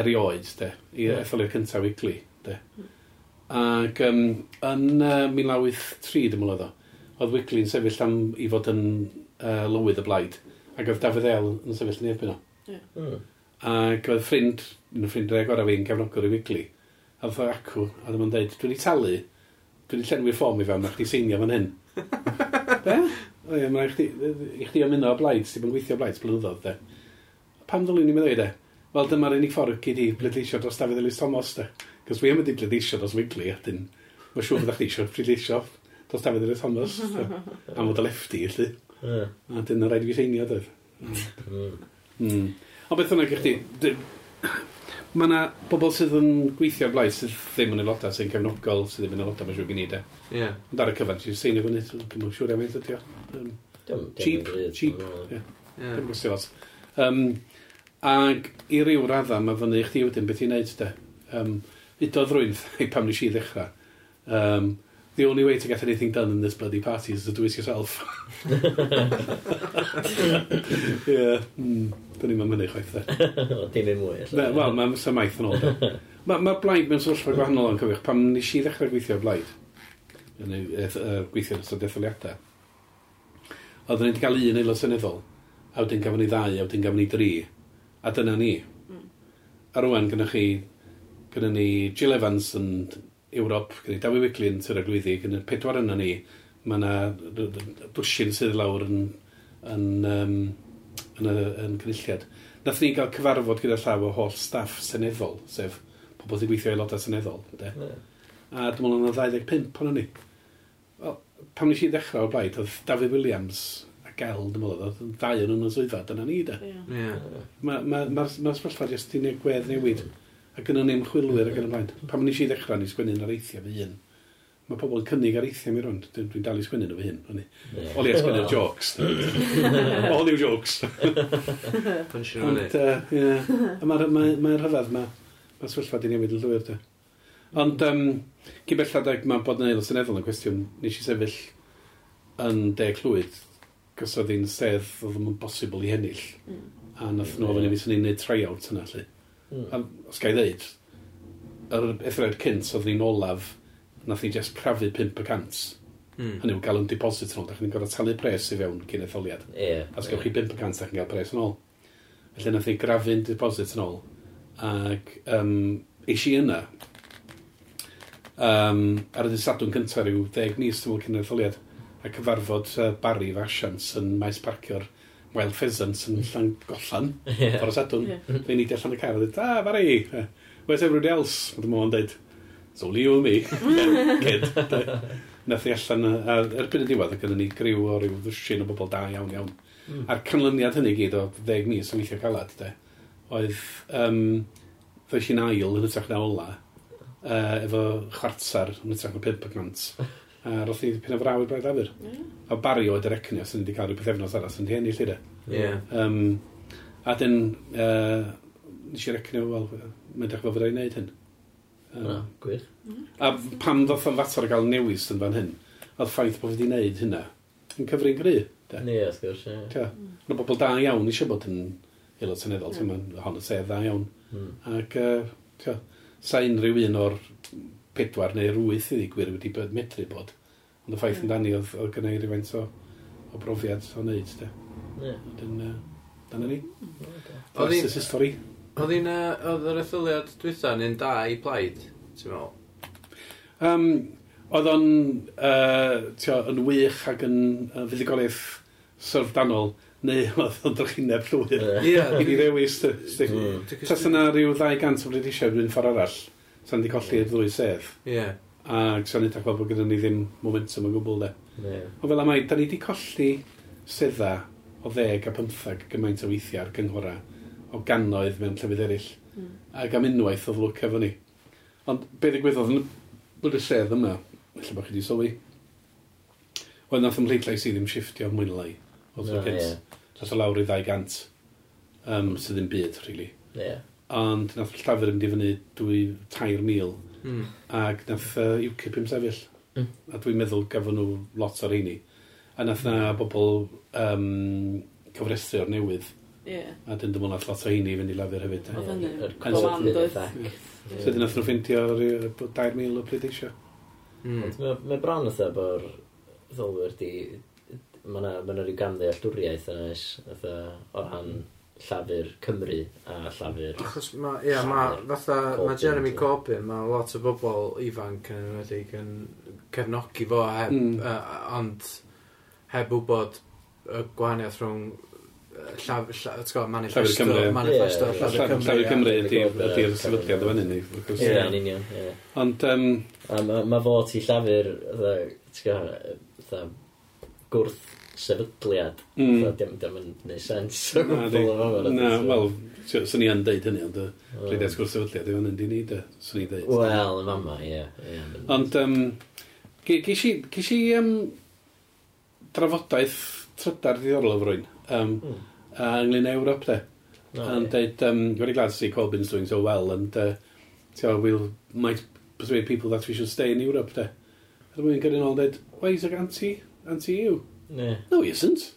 erioed, de, i yeah. etholiad cyntaf wigli, de. Ac um, yn uh, 1903, dim ond o, oedd Wigley'n sefyll am i fod yn uh, lywydd y blaid, ac oedd Dafydd El yn sefyll yn erbyn o. Yeah. Hmm. Ac oedd ffrind, un o ffrindiau gorau fi'n cefnogwr i Wigley, a ddodd acw, a ddim yn dweud, dwi wedi talu Dwi wedi llenwi'r fform i fewn, mae chdi seinio fan hyn. Be? O ie, mae chdi, i chdi ymuno o blaid, sydd yn gweithio o blaid blynyddoedd, de. Pam ddylwn i'n meddwl de? Wel, dyma'r unig ffordd gyd i bleidleisio dros Dafydd Ellis Thomas, de. Cos fi am wedi bleidleisio dros Wigley, a dyn, mae'n siŵr fydda'ch eisiau bleidleisio dros Dafydd Ellis Thomas, de. Am fod y lefty, felly. Yeah. A dyn, rhaid i fi seinio, de. Mm. Mm. mm. Ond beth yna gych chi, mae yna bobl sydd yn gweithio ar blaes sydd ddim yn aelodau, sy'n cefnogol, sydd ddim yn aelodau, mae'n siŵr gen i de. Ie. Ond ar y cyfan, sy'n seinio fyny, dwi'n siŵr am beth ydi o. Um, cheap, cheap. Ie. Dwi'n gwestiwn lot. Um, ag i ryw radda, mae fyny i chdi wedyn beth i'n neud de. Um, Udodd rwy'n pam nes i ddechrau. Um, the only way to get anything done in this bloody party is to do it yourself. yeah. Mm. Dyn ni'n mynd i chwaith de. Dim un mwy. Wel, mae'n mysa maith yn ôl. Mae'r ma, ma blaid mewn sefyllfa gwahanol yn cyfeich. Pam nes i ddechrau gweithio blaid, neu gweithio yn ystod detholiadau, oedden ni wedi cael un aelod seneddol, a wedyn gafon ni ddau, a wedyn gafon ni dri, a dyna ni. A rwan, gynnwch chi, gyda ni Jill Evans yn Ewrop, gyda ni Dawi Wickley yn Tyra Glwyddi, gyda pedwar yna ni, mae yna dwsin sydd lawr yn, yn um, yn, y, yn cynulliad. Nath ni gael cyfarfod gyda llaw o holl staff seneddol, sef pobl sy'n gweithio aelodau seneddol. De. Yeah. A dwi'n meddwl yna 25 o'n ni. Wel, pam nes i ddechrau o'r blaid, oedd David Williams a Gel, dwi'n meddwl, oedd ddau yn nhw'n swyddfa, dyna ni, da. Yeah. Yeah. Mae'r ma, ma, ma, sefyllfa jyst i gwedd newid. Mm. A gynnu ni'n chwilwyr ac yn y blaen. Pam nes i ddechrau, ni sgwennu'n ar eithio fy un mae pobl yn cynnig ar eithio mi rwan. Dwi'n dwi dal i sgwynnu nhw fy hyn. O'n i. Yeah. Oli sgwynnu'r jokes. All new jokes. Punch yn o'n i. Mae'r ma, ma rhyfedd ma. Mae'r sefyllfa di newid yn llwyr te. Ond um, cyn belladeg mae bod yn aelod seneddol yn cwestiwn nes i sefyll yn de clwyd gos oedd hi'n sedd oedd ddim yn bosibl i hennill. Mm. A nath nhw ofyn i fi sy'n ni'n neud tryout yna. Mm. A os gael ddeud, yr ethriad cynt oedd hi'n olaf nath ni just crafu 5%. Hmm. Hynny yw gael yn deposit yn ôl, da chi'n gorau talu pres i fewn cyn etholiad. Yeah, a os yeah. chi 5% da chi'n cael pres yn ôl. Felly nath ni grafu'n deposit yn ôl. Ac um, eis i yna, um, ar y dysadwn cyntaf rhyw 10 mis dwi'n cyn etholiad, a cyfarfod uh, Barry Fasians yn maes parcio'r Wild Pheasants yn llan gollan, yeah. ffordd sadwn. Yeah. Fe'n nidio allan y car a dweud, ah, Barry, where's everybody else? Oedd y môn dweud, It's only you and me. Kid. Nath i allan, ar, erbyn y diwedd, gyda ni griw o ryw ddwsin o bobl da iawn iawn. Mm. A'r canlyniad hynny gyd o ddeg mis o weithio calad, de, oedd um, fe chi'n ail yn ytrach na ola, uh, efo chwartar yn ytrach na 5 gant. A roedd i pen o fraw i'r braid afur. Mm. A Barry oedd yr ecnio sy'n wedi cael rhywbeth efnos arall yn henni llyda. Yeah. Um, a dyn, uh, nes i'r ecnio, wel, mae'n dechrau fod wedi'i wneud hyn. Na, gwych. A pam ddoth o'n fatar gael newis yn fan hyn, oedd ffaith bod fi wedi gwneud hynna, yn cyfrin gry. Ni, wrth gwrs, ie. Mae bobl da iawn eisiau bod yn aelod seneddol, ti'n mynd hon y sedd da iawn. Hmm. Ac, ti'n sa unrhyw un o'r pedwar neu wyth iddi gwir wedi bod medru bod. Ond y ffaith yn dani oedd, oedd gynnau rhywfaint o, o brofiad o wneud, ti'n Wedyn, uh, dyna ni. Oedd hi'n... stori. Oedd hi'n, uh, oedd yr etholiad dwytha yn da i plaid, ti'n meddwl? Um, oedd o'n, uh, tio, yn wych ac yn uh, fuddigoliaeth syrfdanol, neu oedd o'n drachineb llwyr. Ie. I ni ddewis, tas yna rhyw 200 o Britisiau rhywun ffordd arall, sa'n di colli'r i'r ddwy sedd. Ie. Ac sa'n edrych fel bod gyda ni ddim momentum o gwbl, de. Yeah. Ond fel am mai, da ni di colli sedda o ddeg a pymthag gymaint o weithiau ar gynghorau o gannoedd mewn llefydd eraill. Mm. Ac am unwaith oedd lwc efo ni. Ond be ddigwyddodd yn bod y sedd yma, felly bod chi wedi sylwi, oedd nath ymhleidlais i ddim shiftio mwynlau. Oedd yeah, yeah. Nath o lawr i 200, um, sydd ddim byd, really. Yeah. Ond nath llafur yn difynnu 2-3,000 mm. ac nath uh, UKIP im sefyll. Mm. A dwi'n meddwl gafon nhw lot o'r heini. A nath na bobl um, cyfrestru o'r newydd Yeah. A dyn dyma nath lot o heini fynd i lafur hefyd. Oedd hynny. Yr comando effect. So dyn nath nhw ffintio 2,000 o pleidleisio. Hmm. Mae bron oedd efo'r ddolwyr di... Mae yna ma rhyw gamddealltwriaeth yna is, o ran llafur Cymru a llafur... Achos ma, ia, ma, fatha, ma Jeremy Corbyn, ma lot o bobl ifanc yn enwedig yn cefnogi fo heb, mm. uh, ond heb wybod y gwahaniaeth rhwng llaf, llaf, manifesto, manifesto, llafur Cymru. Llafur Cymru ydy'r sefydliad o fan hyn. Ie, union. Ond... Mae fo ti llafur, gwrth sefydliad. Mm. Dim yn neud sens. Na, wel, swn i yn deud hynny, ond rhaid i gwrth sefydliad, yw'n yn di ni, swn i deud. Wel, yn fama, ie. Ond, ges i drafodaeth trydar ddiddorol o frwy'n um, mm. uh, ynglyn â Ewrop, de. No, and yeah. um, very glad to see Corbyn's doing so well, and uh, so we'll might persuade people that we should stay in Europe, de. A dwi'n getting ôl, dead, why is it anti, anti-EU? Yeah. No, he isn't.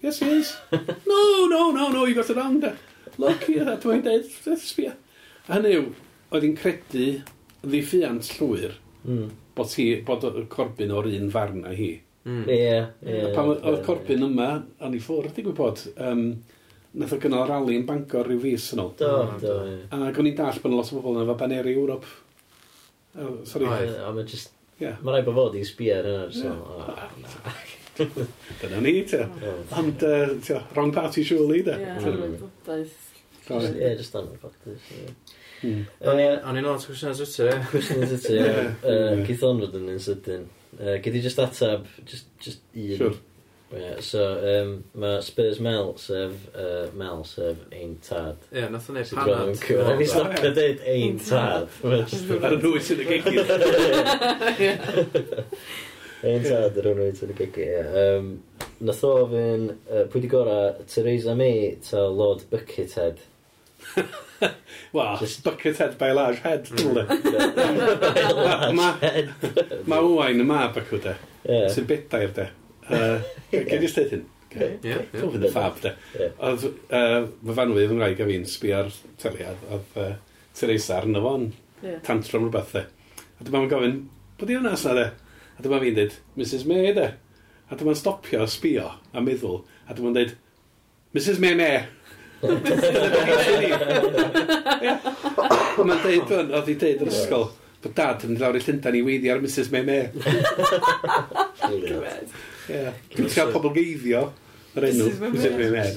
Yes, he is. no, no, no, no, you got it wrong, de. Look, here, yeah, dwi'n deud, let's sbio. A hynny oedd hi'n credu ddiffiant llwyr mm. bod, hi, bod Corbyn o'r un farn a hi. Mm. Ie, ie. Pan oedd Corbyn yma, o'n i ffwrdd, digwydd bod, um, nath o gynnal rali yn Bangor rhyw fus yn ôl. Do, hmm. do, ie. A o'n i'n dall bod yna lot o bobl yn efo baneri Ewrop. Oh, sorry. A mae just... Yeah. Mae rai bod fod i sbio ar hynna. So, yeah. Dyna ni, te. Ond, uh, wrong party, surely, te. Ie, Ie, just anwybodus. Hmm. O'n i'n lot o gwestiwn yn sytio, ie. Cwestiwn yn sytio, ie. Cithon fod yn un sydyn. Uh, Gyd i just atab, just, just un. Sure. Yeah, so, um, mae Spurs Mel, sef, uh, Mel, sef ein tad. Ie, yeah, nath o'n neud panad. Rhaid ni stopio dweud ein tad. Ar y nhwys yn y gegi. Ein tad ar y nhwys yn y gegi, ie. Um, Nath o fy'n, uh, pwy di gora, Theresa May ta Lord Buckethead. Wel, Just... Buckethead by large head, dwi'n dweud. Mae Owain y mab ac wde, sy'n bedair de. Gen i stedd hyn. Dwi'n uh, yn ffab de. Oedd fy fanwydd yn rhaid gaf i'n sbi ar teliad, oedd uh, Teresa arno fo'n tantrum rhywbeth de. A dyma ma'n gofyn, bod i hwnna asna de? A dyma fi'n dweud, Mrs May de. A dyma'n stopio sbio a meddwl, a dyma'n dweud, Mrs May May. Mae'n deud, hwn, oedd hi deud yr ysgol, bod dad yn lawr i Llundain i weiddi ar Mrs May May. Cymryd. Dwi'n cael pobl geiddio yr enw. Mrs May May.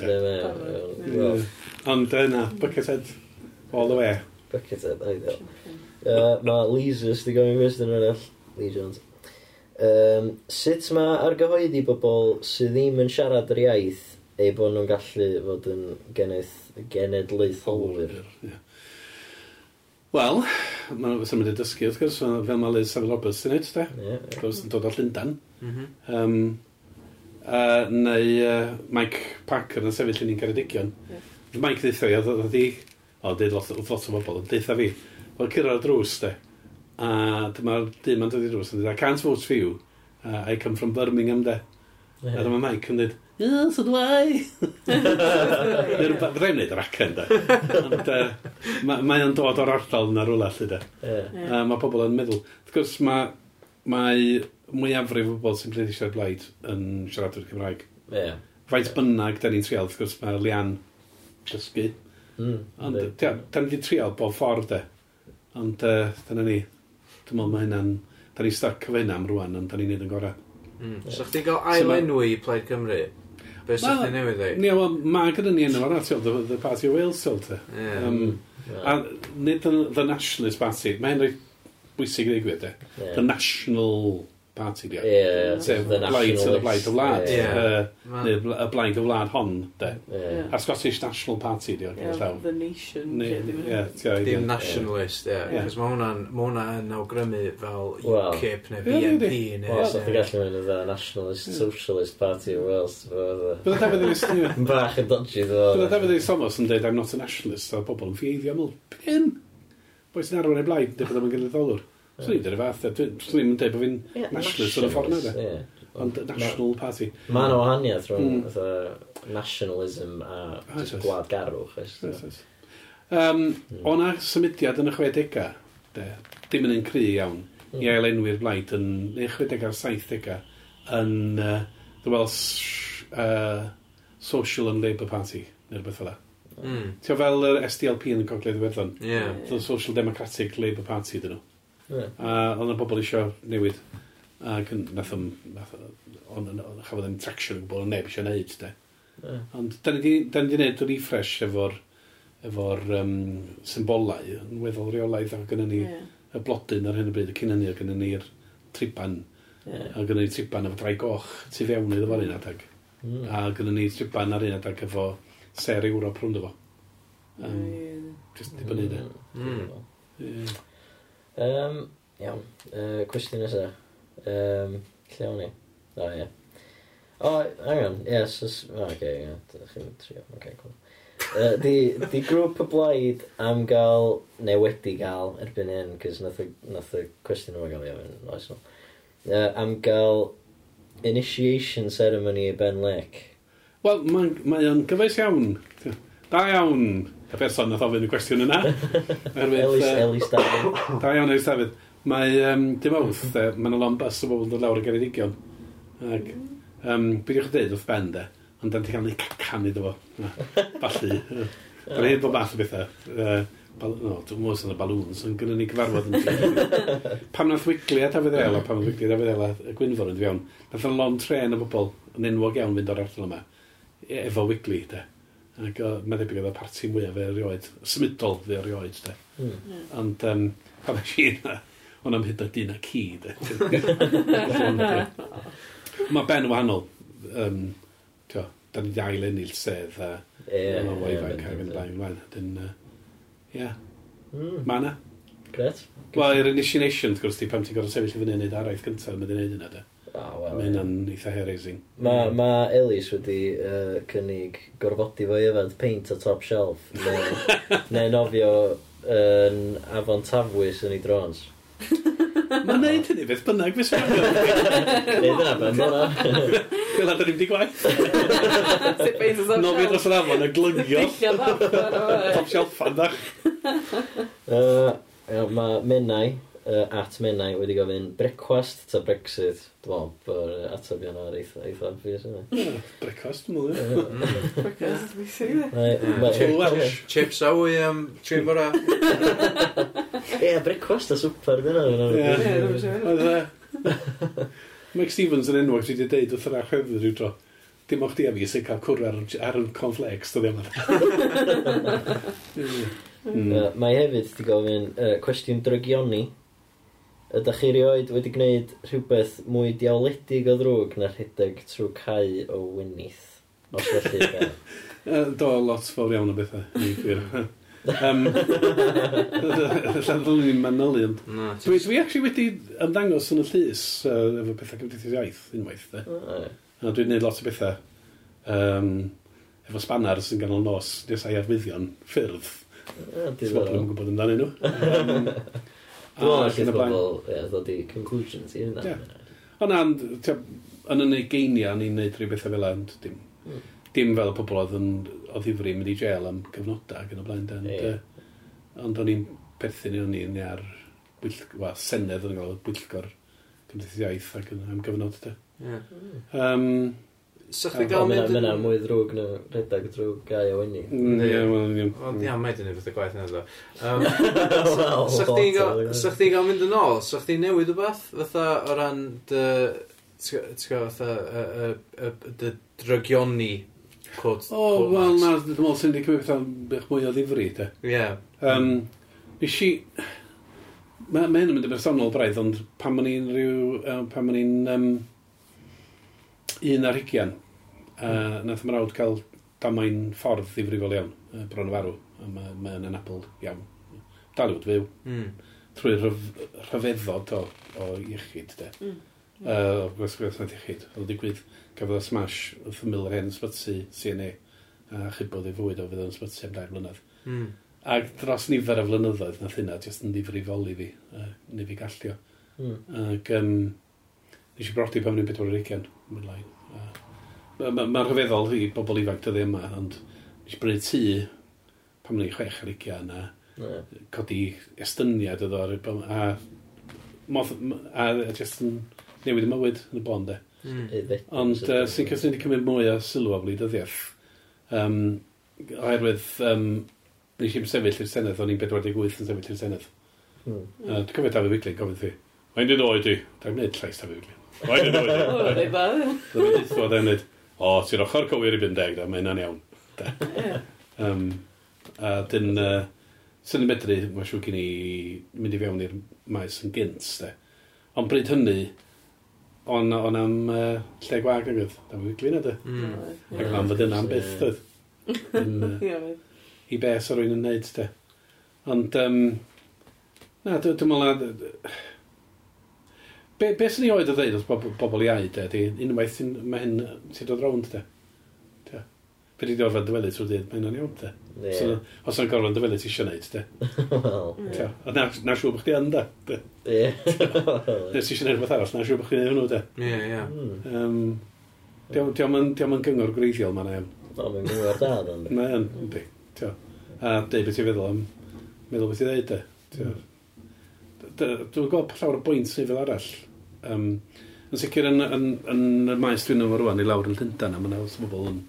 Ond yna, Buckethead, all the way. Buckethead, ideal. Uh, mae Leesus di gofyn gwestiwn yn arall. Lee Jones. Um, sut mae argyhoeddi bobl sydd ddim yn siarad yr iaith ei bod nhw'n gallu fod yn geneth, genedlaetholwyr. Yeah. Wel, mae'n fath o'n mynd i dysgu, wrth gwrs, fel mae Liz Savile Roberts yn neud, da? Yeah, yeah. Gwrs yn dod o Llundan. Mm um, uh, neu uh, Mike Packer yn sefyll yn un Ceredigion. Yeah. Mike ddeitha fi, oedd hi, o, dweud lot, lot o bobl, ddeitha fi, oedd cyrra'r drws, de. A dyma'r dyn ma'n dod i drws, yn dweud, I can't vote for you, uh, I come from Birmingham, de. Yeah. A dyma Mike yn dweud, yeah, so do I. Neu rhywbeth, rhaid wneud yr acen, da. Ond uh, mae o'n dod o'r ardal yna rhywle, lle, da. Yeah. Uh, mae pobl yn meddwl. Wrth gwrs, mae mae mwyafrif o bobl sy'n gwneud eisiau blaid yn siaradwyr Cymraeg. Yeah. Faint bynnag, da ni'n trial, wrth gwrs, mae Lian dysgu. Mm, Ond, da ni wedi trial bob ffordd, de. Ond, uh, dyna ni. Dwi'n meddwl mae hynna'n... Da ni'n stuck efo hynna am rwan, ond da ni'n neud yn gorau. Mm. So, chdi gael ail enw i Plaid Cymru? Be sy'n chdi newydd ei? Ie, wel, mae gyda ni enw arall, the, the Party of Wales, ti'n te. Yeah. Um, yeah. A nid the, the Nationalist Party, mae'n rhaid bwysig i ddweud, e. Yeah. The National party di. Ie, Sef y blaid sydd y blaid y wlad. Neu y blaid y wlad hon, de. A Scottish National Party di Ie, llaw. The Nation. Dim Nationalist, ie. Cos mae hwnna yn awgrymu fel UKIP neu BNP. Wel, sa'ch gallu mynd y Nationalist Socialist Party of Wales. Bydd y David Lewis Thomas. Bach yn dodgy, ddo. Bydd y David Lewis Thomas yn dweud, I'm not a nationalist, a bobl yn ffeiddio, am ôl, pyn? Boes yn arwain ei blaid, dy bydd yma'n gynnyddolwr. Swn i'n dweud y fath, swn i'n dweud bod fi'n yeah, nationalist yn y ffordd na, ond national party. Mae yna wahaniaeth rhwng mm. nationalism a ah, gwlad garwch. Um, O'na symudiad yn y 60au, dim yn un cry iawn, mm. i ailenwi'r blaid yn 60a'r 70au yn uh, the Welsh uh, Social and Labour Party, neu rhywbeth fel Mm. Ti'n fel yr SDLP yn y Gogledd Iwerddon, yeah. the Social Democratic Labour Party dyn nhw. Yeah. A oedd yna bobl eisiau newid. Ac nath o'n... Ond Chafodd yn traction o gwbl, neb eisiau neud, de. Yeah. Ond da ni wedi gwneud refresh efo'r efo'r um, symbolau yn weddol reolaidd a gynnu ni yeah. y blodyn ar hyn o bryd, y cyn hynny a gynnu ni'r triban yeah. a gynnu ni triban efo drai goch tu fewn iddo fo'r un adag mm. a gynnu ni triban ar un adag efo ser Ewrop rhwnd efo um, mm. just dibynnu mm. de mm. yeah. Um, iawn, uh, cwestiwn nesaf. Um, lle o'n i? O, ie. O, oh, angen, ie, yes. O, oce, ie, yeah, chi'n trio, oce, okay, cool. Uh, di, di grŵp y blaid am gael, neu wedi gael erbyn hyn, cys nath, nath y cwestiwn yma gael i ofyn, oes no. Uh, am gael initiation ceremony i Ben Lake. Wel, mae ma, n, ma n gyfeis iawn. Da iawn y person nath ofyn y cwestiwn yna. Elis, Elis Dafydd. Da iawn, Elis Dafydd. Mae um, dim awth, mae'n a lon bus o bobl yn dod lawr y Geredigion. Ac, um, Byddiwch dweud wrth ben de, ond da'n cael ei cacan iddo fo. Falli. Da'n ei bod math o bethau. Uh, no, dwi'n mwys yn y balwns, ond gynnu ni gyfarfod yn Pam nath wigli a Dafydd Ela, pam nath wigli a Dafydd Ela, y Gwynfor yn ddiawn, nath yn lon tren o bobl yn enwog iawn fynd o'r ardal yma, e-, efo wigli, de. Ac mae debyg oedd y parti mwyaf fe erioed, symudol fe erioed, de. Mm. Ond, um, pan eich i yna, ond am hyd o dyn a ci, de. mae ben wahanol, um, tio, da ni ddail ennill sedd, a mae'n waifa'n cael mynd blaen ymlaen. Dyn, ia, hmm. mae na. Gret. Wel, i'r initiation, wrth gwrs, di pam ti'n gorfod sefyll i fyny yn neud araith gyntaf, mae'n di neud yna, de. Oh, well, Mae hynna'n eitha herising. Mae ma Elis wedi uh, cynnig gorfodi fo i yfed paint o top shelf neu, neu nofio yn uh, afon tafwys yn ei drons. Mae'n neud hynny beth bynnag fes fi'n Neu dyna beth yna. Gwela, da ni di gwaith. Sut beis oes Nofi dros yr afon y glygio. Top shelf fan dach. Mae Menai uh, at Menai wedi gofyn brecwast ta Brexit. Dwi'n meddwl bod uh, ateb i hwnna eitha, eitha obvious yna. Brecwast, mwyn. Brecwast, we see that. Chips a wy am tri bora. Ie, brecwast a swper, dyna. Ie, ie, Mike Stevens yn enwog dwi wedi deud wrth yr chwefyd rhyw dro. Dim o'ch di a fi sy'n cael cwrw ar, ar y conflex, dwi ddim yn. Mae hefyd wedi gofyn uh, cwestiwn drygioni. Ydych chi rioed wedi gwneud rhywbeth mwy diawledig o ddrwg na rhedeg trwy cae o wynyth? Os felly gael. Do, lot fawr iawn o bethau. i gwir. um, Llan ddylwn ni'n manylu, ond... Na, ti- Dwi, dwi actually wedi ymddangos yn y llys uh, efo pethau cymdeithas iaith unwaith, de. A dwi'n gwneud lot o bethau. Um, efo spannar sy'n ganol nos, nes a'i arwyddion ffyrdd. Dwi'n meddwl yn gwybod amdanyn nhw. Um, Dwi'n A lle pobl, ie, ddod i conclusions i hynna. Ond and, yn y geinia, ni'n neud rhyw bethau fel and, dim, mm. dim fel y pobl oedd yn o ddifri mynd i gel am cyfnodau ac yn y blaen. Ond, yeah. uh, ond o'n i'n perthyn i'n ni'n ar bwyll, wa, senedd yn gael bwyllgor cymdeithas iaith ac yn am gyfnod. Yeah. Um, Sa chdi gael mynd... Mae yna mwy ddrwg na redag drwy gau o wini. Mm, ie, wel, ddim. Ond ia, mae dyn ni beth y gwaith yna, ddo. Sa chdi gael mynd yn ôl, sa chdi newid o beth, fatha o ran dy... Ti'n gwybod, fatha, dy drygioni cod... O, wel, na, dwi'n meddwl sy'n di cymryd bethau'n bych mwy o ddifri, de. Ie. Nes i... Mae hyn yn mynd i bersonol braidd, ond pan ma'n i'n rhyw... Pan ma'n i'n un ar hugian. A nath mrawd cael damwain ffordd ddifrifol iawn, bron o farw. A mae ma yn anabl iawn. Daliwyd fyw. Mm. Trwy rhyf, rhyfeddod o, o iechyd, de. Mm. Uh, o iechyd. Oedd digwydd, gafodd smash wrth ymwyl yr hen sbyty CNA. A chybodd ei fwyd o fydd o'n sbyty am dair mlynedd. Mm. Ac dros nifer o flynyddoedd nath hynna, jyst yn ddifrifol i fi, uh, neu fi gallio. Mm. Ac um, nes i brodi pan o'n i'n 24. Mae'n lai. Mae'n ma, ma rhyfeddol i bobl ifanc dyddi yma, ond nes bryd tŷ pam ni'n chwech ar ugian yna, yeah. codi estyniad iddo ar a, moth, a, a jyst yn newid y mywyd yn y bôn, de. Mm. Ond uh, sy'n cysyniad wedi cymryd mwy o sylw o flydyddiaeth. Um, oherwydd, um, nes i'n sefyll i'r Senedd, o'n i'n 48 yn sefyll i'r Senedd. Mm. Uh, dwi'n cofio Dafydd Wigli, gofyn thi. Mae'n dyn oed i, dwi'n gwneud llais Dafydd Wigli. Mae'n yn oed. Waed yn oed. Waed yn oed. O, ti'n ochr cywir i fynd deg, da, mae hynna'n iawn. um, a dyn, uh, sy'n y medru, mae siw gen i mynd i fewn i'r maes yn gynt, de. Ond bryd hynny, on, on am uh, lle gwag yn gydd. Da, mae'n de. Mm. Ac am fod yna am byth, dyd. I be sa rwy'n yn neud, de. Ond, um, na, dwi'n meddwl, Be, be sy'n ei oed o ddeud wrth bob, bobl iau, de? Di, unwaith sy'n mae hyn sy'n dod rownd, de? de? Fe di orfod dyfelu trwy dyd, mae hynna'n iawn, de? Yeah. So, os yna'n gorfod dyfelu ti eisiau neud, de? Wel, yeah. A na, na siw bych chi yn, de? de? Yeah. Nes ti eisiau neud rhywbeth arall, na siw bych chi neud hwnnw, de? Ie, ie. Hmm. Diolch yn gyngor greiddiol, mae'n iawn. O, mae'n gyngor da, dda. Mae'n, ynddi. A deud beth i feddwl am, meddwl beth i ddeud, de? Dwi'n gweld llawer o bwynt neu fel arall Um, yn sicr yn, yn, yn, yn y maes dwi'n yma rwan i lawr yn Llundain, a mae'n awr wrth bobl yn,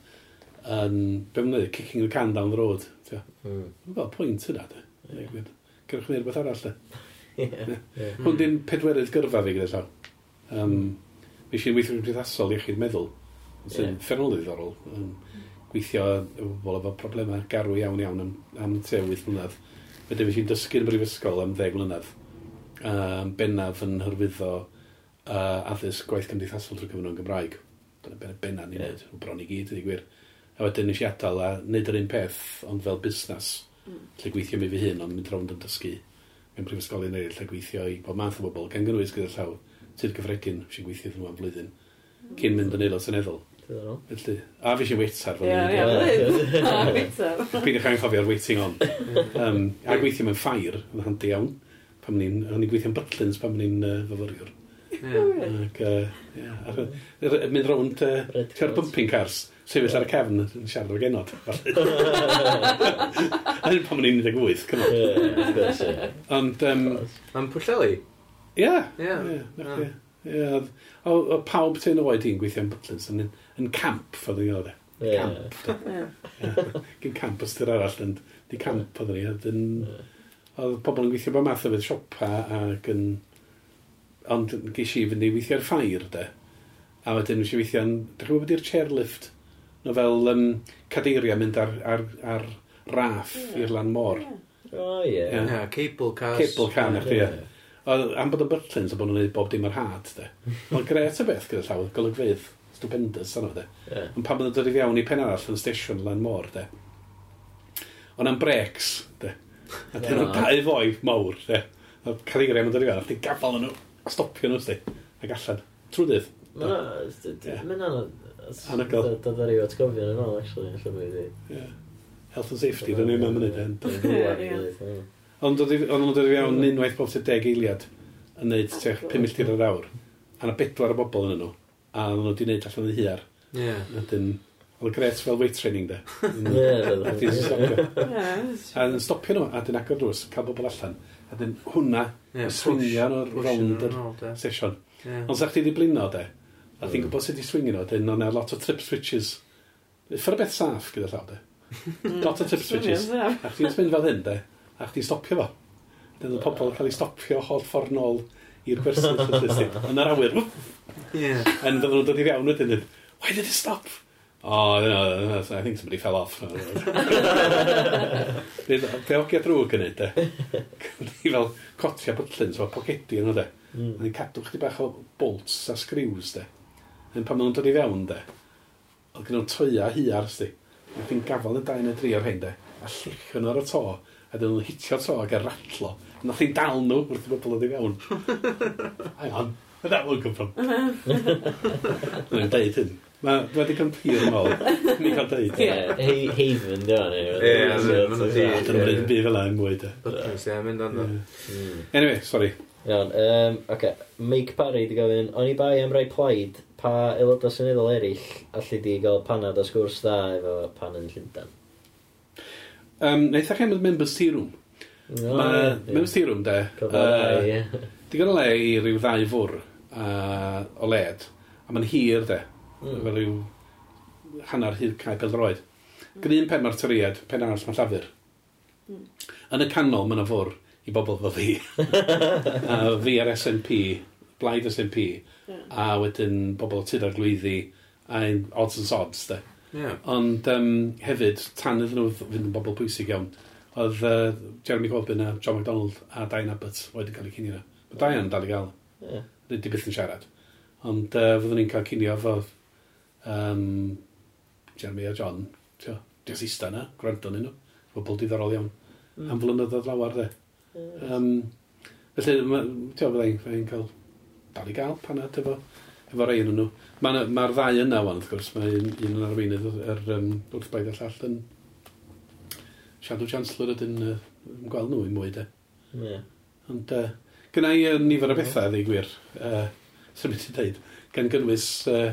yn be mae'n dweud, kicking the can down the road. Mm. Mae'n fel pwynt yna, de. Yeah. Cerwch ni rhywbeth arall, de. yeah. yeah. Hwn di'n pedwerydd gyrfa fi gyda llaw. Um, mi eisiau weithio yn gymdeithasol iechyd meddwl, sy'n yeah. ffernol ddiddorol. Um, gweithio efo bobl efo problemau garw iawn iawn am, am te 8 mlynedd. Wedyn fe ti'n dysgu yn brifysgol am 10 mlynedd. Um, bennaf yn hyrwyddo uh, addysg gwaith cymdeithasol drwy trwy yn Gymraeg. Dyna ben y benna ni'n yeah. neud, bron i gyd, ydy gwir. A wedyn nes i adael a neud yr un peth, ond fel busnes, mm. lle gweithio mi fi hun, ond mynd rownd yn dysgu mewn prifysgolion eraill, lle gweithio i bob math o bobl, gan gynnwys gyda llaw, sydd gyffredin, nes gweithio ddyn nhw'n flwyddyn, cyn mynd yn aelod seneddol. Felly, a fi eisiau weitar fel yeah, yeah, yeah. Peidiwch angen cofio'r waiting on. Um, a gweithio mewn ffair, yn handi iawn, pam ni'n gweithio'n butlins, pam ni'n uh, fyfyriwr. Ac, ie, mynd rownd ti'r bumping cars, sefyll ar y cefn yn siarad o'r genod. A hyn pan mae'n 18, cymryd. Ond... Am pwllelu? Ie. Ie. Ie. Ah. O pawb ti'n oed i'n gweithio yn Butlins yn, yn camp, ffordd e. i'n gwybod. Camp. Gyn camp ystyr arall, yn di camp oedd ni. Oedd pobl yn gweithio bod math o fydd siopa ac yn ond ges i fynd i weithio ar ffair, de. A wedyn nes i weithio yn, dych chi'n gwybod beth chairlift? No fel um, cadeiria mynd ar, ar, ar raff yeah. i'r lan môr. O, ie. Yeah. Cable cars. Cable car, yeah, ie. Yeah. Oedd am bod yn byrtlins a bod nhw'n gwneud bob dim ar had, de. Ond gret y beth gyda llaw, golygfydd, stupendous, anna, de. Yeah. Ond pan bod nhw'n dod i fewn i pen arall yn stesiwn lan môr, de. Ond am breaks, de. A dyn nhw'n dau foi mawr, de. A cadeiria mae'n dod i fewn, a chdi gafal nhw a stopio nhw, sti, A allan. Trwy dydd. Mae'n anodd. Anagol. Dod ar i'w atgofio yn ôl, actually, allan mi wedi. Health and safety, dyn ni'n mynd yn Ond oedd nhw'n dod i fewn unwaith bob sydd deg eiliad yn neud tech 5 milltir yr awr. A na bedwar o bobl yn nhw. A nhw wedi neud allan yn hiar. Ie. Wedyn, oedd y gret fel weight training de. Ie. A dyn stopio nhw, a dyn agor drws, cael bobl allan. A dyn hwnna, yeah, y swingian o'r rownd yr sesiwn. Yeah. Ond sa'ch ti di blino, de? A ti'n gwybod sut i swingio nhw, dyn o'n lot o trip switches. Ffyr beth saff gyda llaw, de? lot o trip switches. a chdi'n mynd fel hyn, de? A chdi'n stopio fo. Dyn y pobl cael ei stopio holl ffordd nôl i'r gwersyll. Yn yr awyr. Yn fydden nhw'n dod i fewn wedyn. Why did it stop? oh, no, no, I think somebody fell off. Geogia drwg yn neud, eh? de. Ni fel cotia bytlyn, so pocedi yn o, de. Mm. Ni'n cadw chdi bach o bolts a screws, de. Yn pan maen nhw'n dod i fewn, de. Oedd gen nhw'n toia hiar, sti. Ac fi'n gafel yn dau neu dri o'r hyn, de. A llichyn o'r to, a dyn nhw'n hitio to ag yr ratlo. Nath chi'n dal nhw wrth i bobl oedd i fewn. Hang on, where that one come from? Dwi'n deud hyn. Mae wedi cael pyr yn ôl. Ni cael dweud. Haven, di o'n ei. Ie, mae'n dweud. Dyna mynd byd fel am mwy, da. Podcast, ie, mynd ond. Hmm. Anyway, sorry. Iawn, um, oce. Okay. Parry di gofyn, o'n i bai am rai plaid, pa aelodau syniadol eraill allu di gael panad a sgwrs da efo pan yn Llundan? Um, Neitha chi am y members tea room. No, Mae members tea room, de. Uh, di gael o le i ryw ddau fwr uh, o led, a mae'n hir, de. Mm. Fel yw hanner hyd cae peldroed. droed. Gyd un pen mae'r tyried, pen arall mae llafur. Mm. Yn y canol mae'n fwr i bobl fel fi. a fi ar SNP, blaid SNP, yeah. a wedyn bobl tyd ar glwyddi, a odds and sods, de. Yeah. Ond um, hefyd, tan iddyn nhw fynd yn bobl pwysig iawn, oedd uh, Jeremy Corbyn a John MacDonald a Diane Abbott wedi cael eu cynio. Mae Diane dal i gael. Yeah. Di byth yn siarad. Ond uh, fyddwn ni'n cael cynio efo um, Jeremy a John, tio, jyst eista na, gwrando nhw, bobl diddorol iawn, mm. am flynyddoedd lawar de. Mm. Um, felly, tio, byddai'n fydda cael, dal i gael panad efo, efo rei yn nhw. Mae'r ma, ddau yna wan, wrth gwrs, mae un, un yn arweinydd yr um, wrth baid a llall yn Shadow Chancellor ydyn uh, gweld nhw i mwy de. Yeah. Ond uh, gyna i uh, nifer o mm. bethau, ddi gwir, uh, sy'n mynd i ddeud, gan gynnwys uh,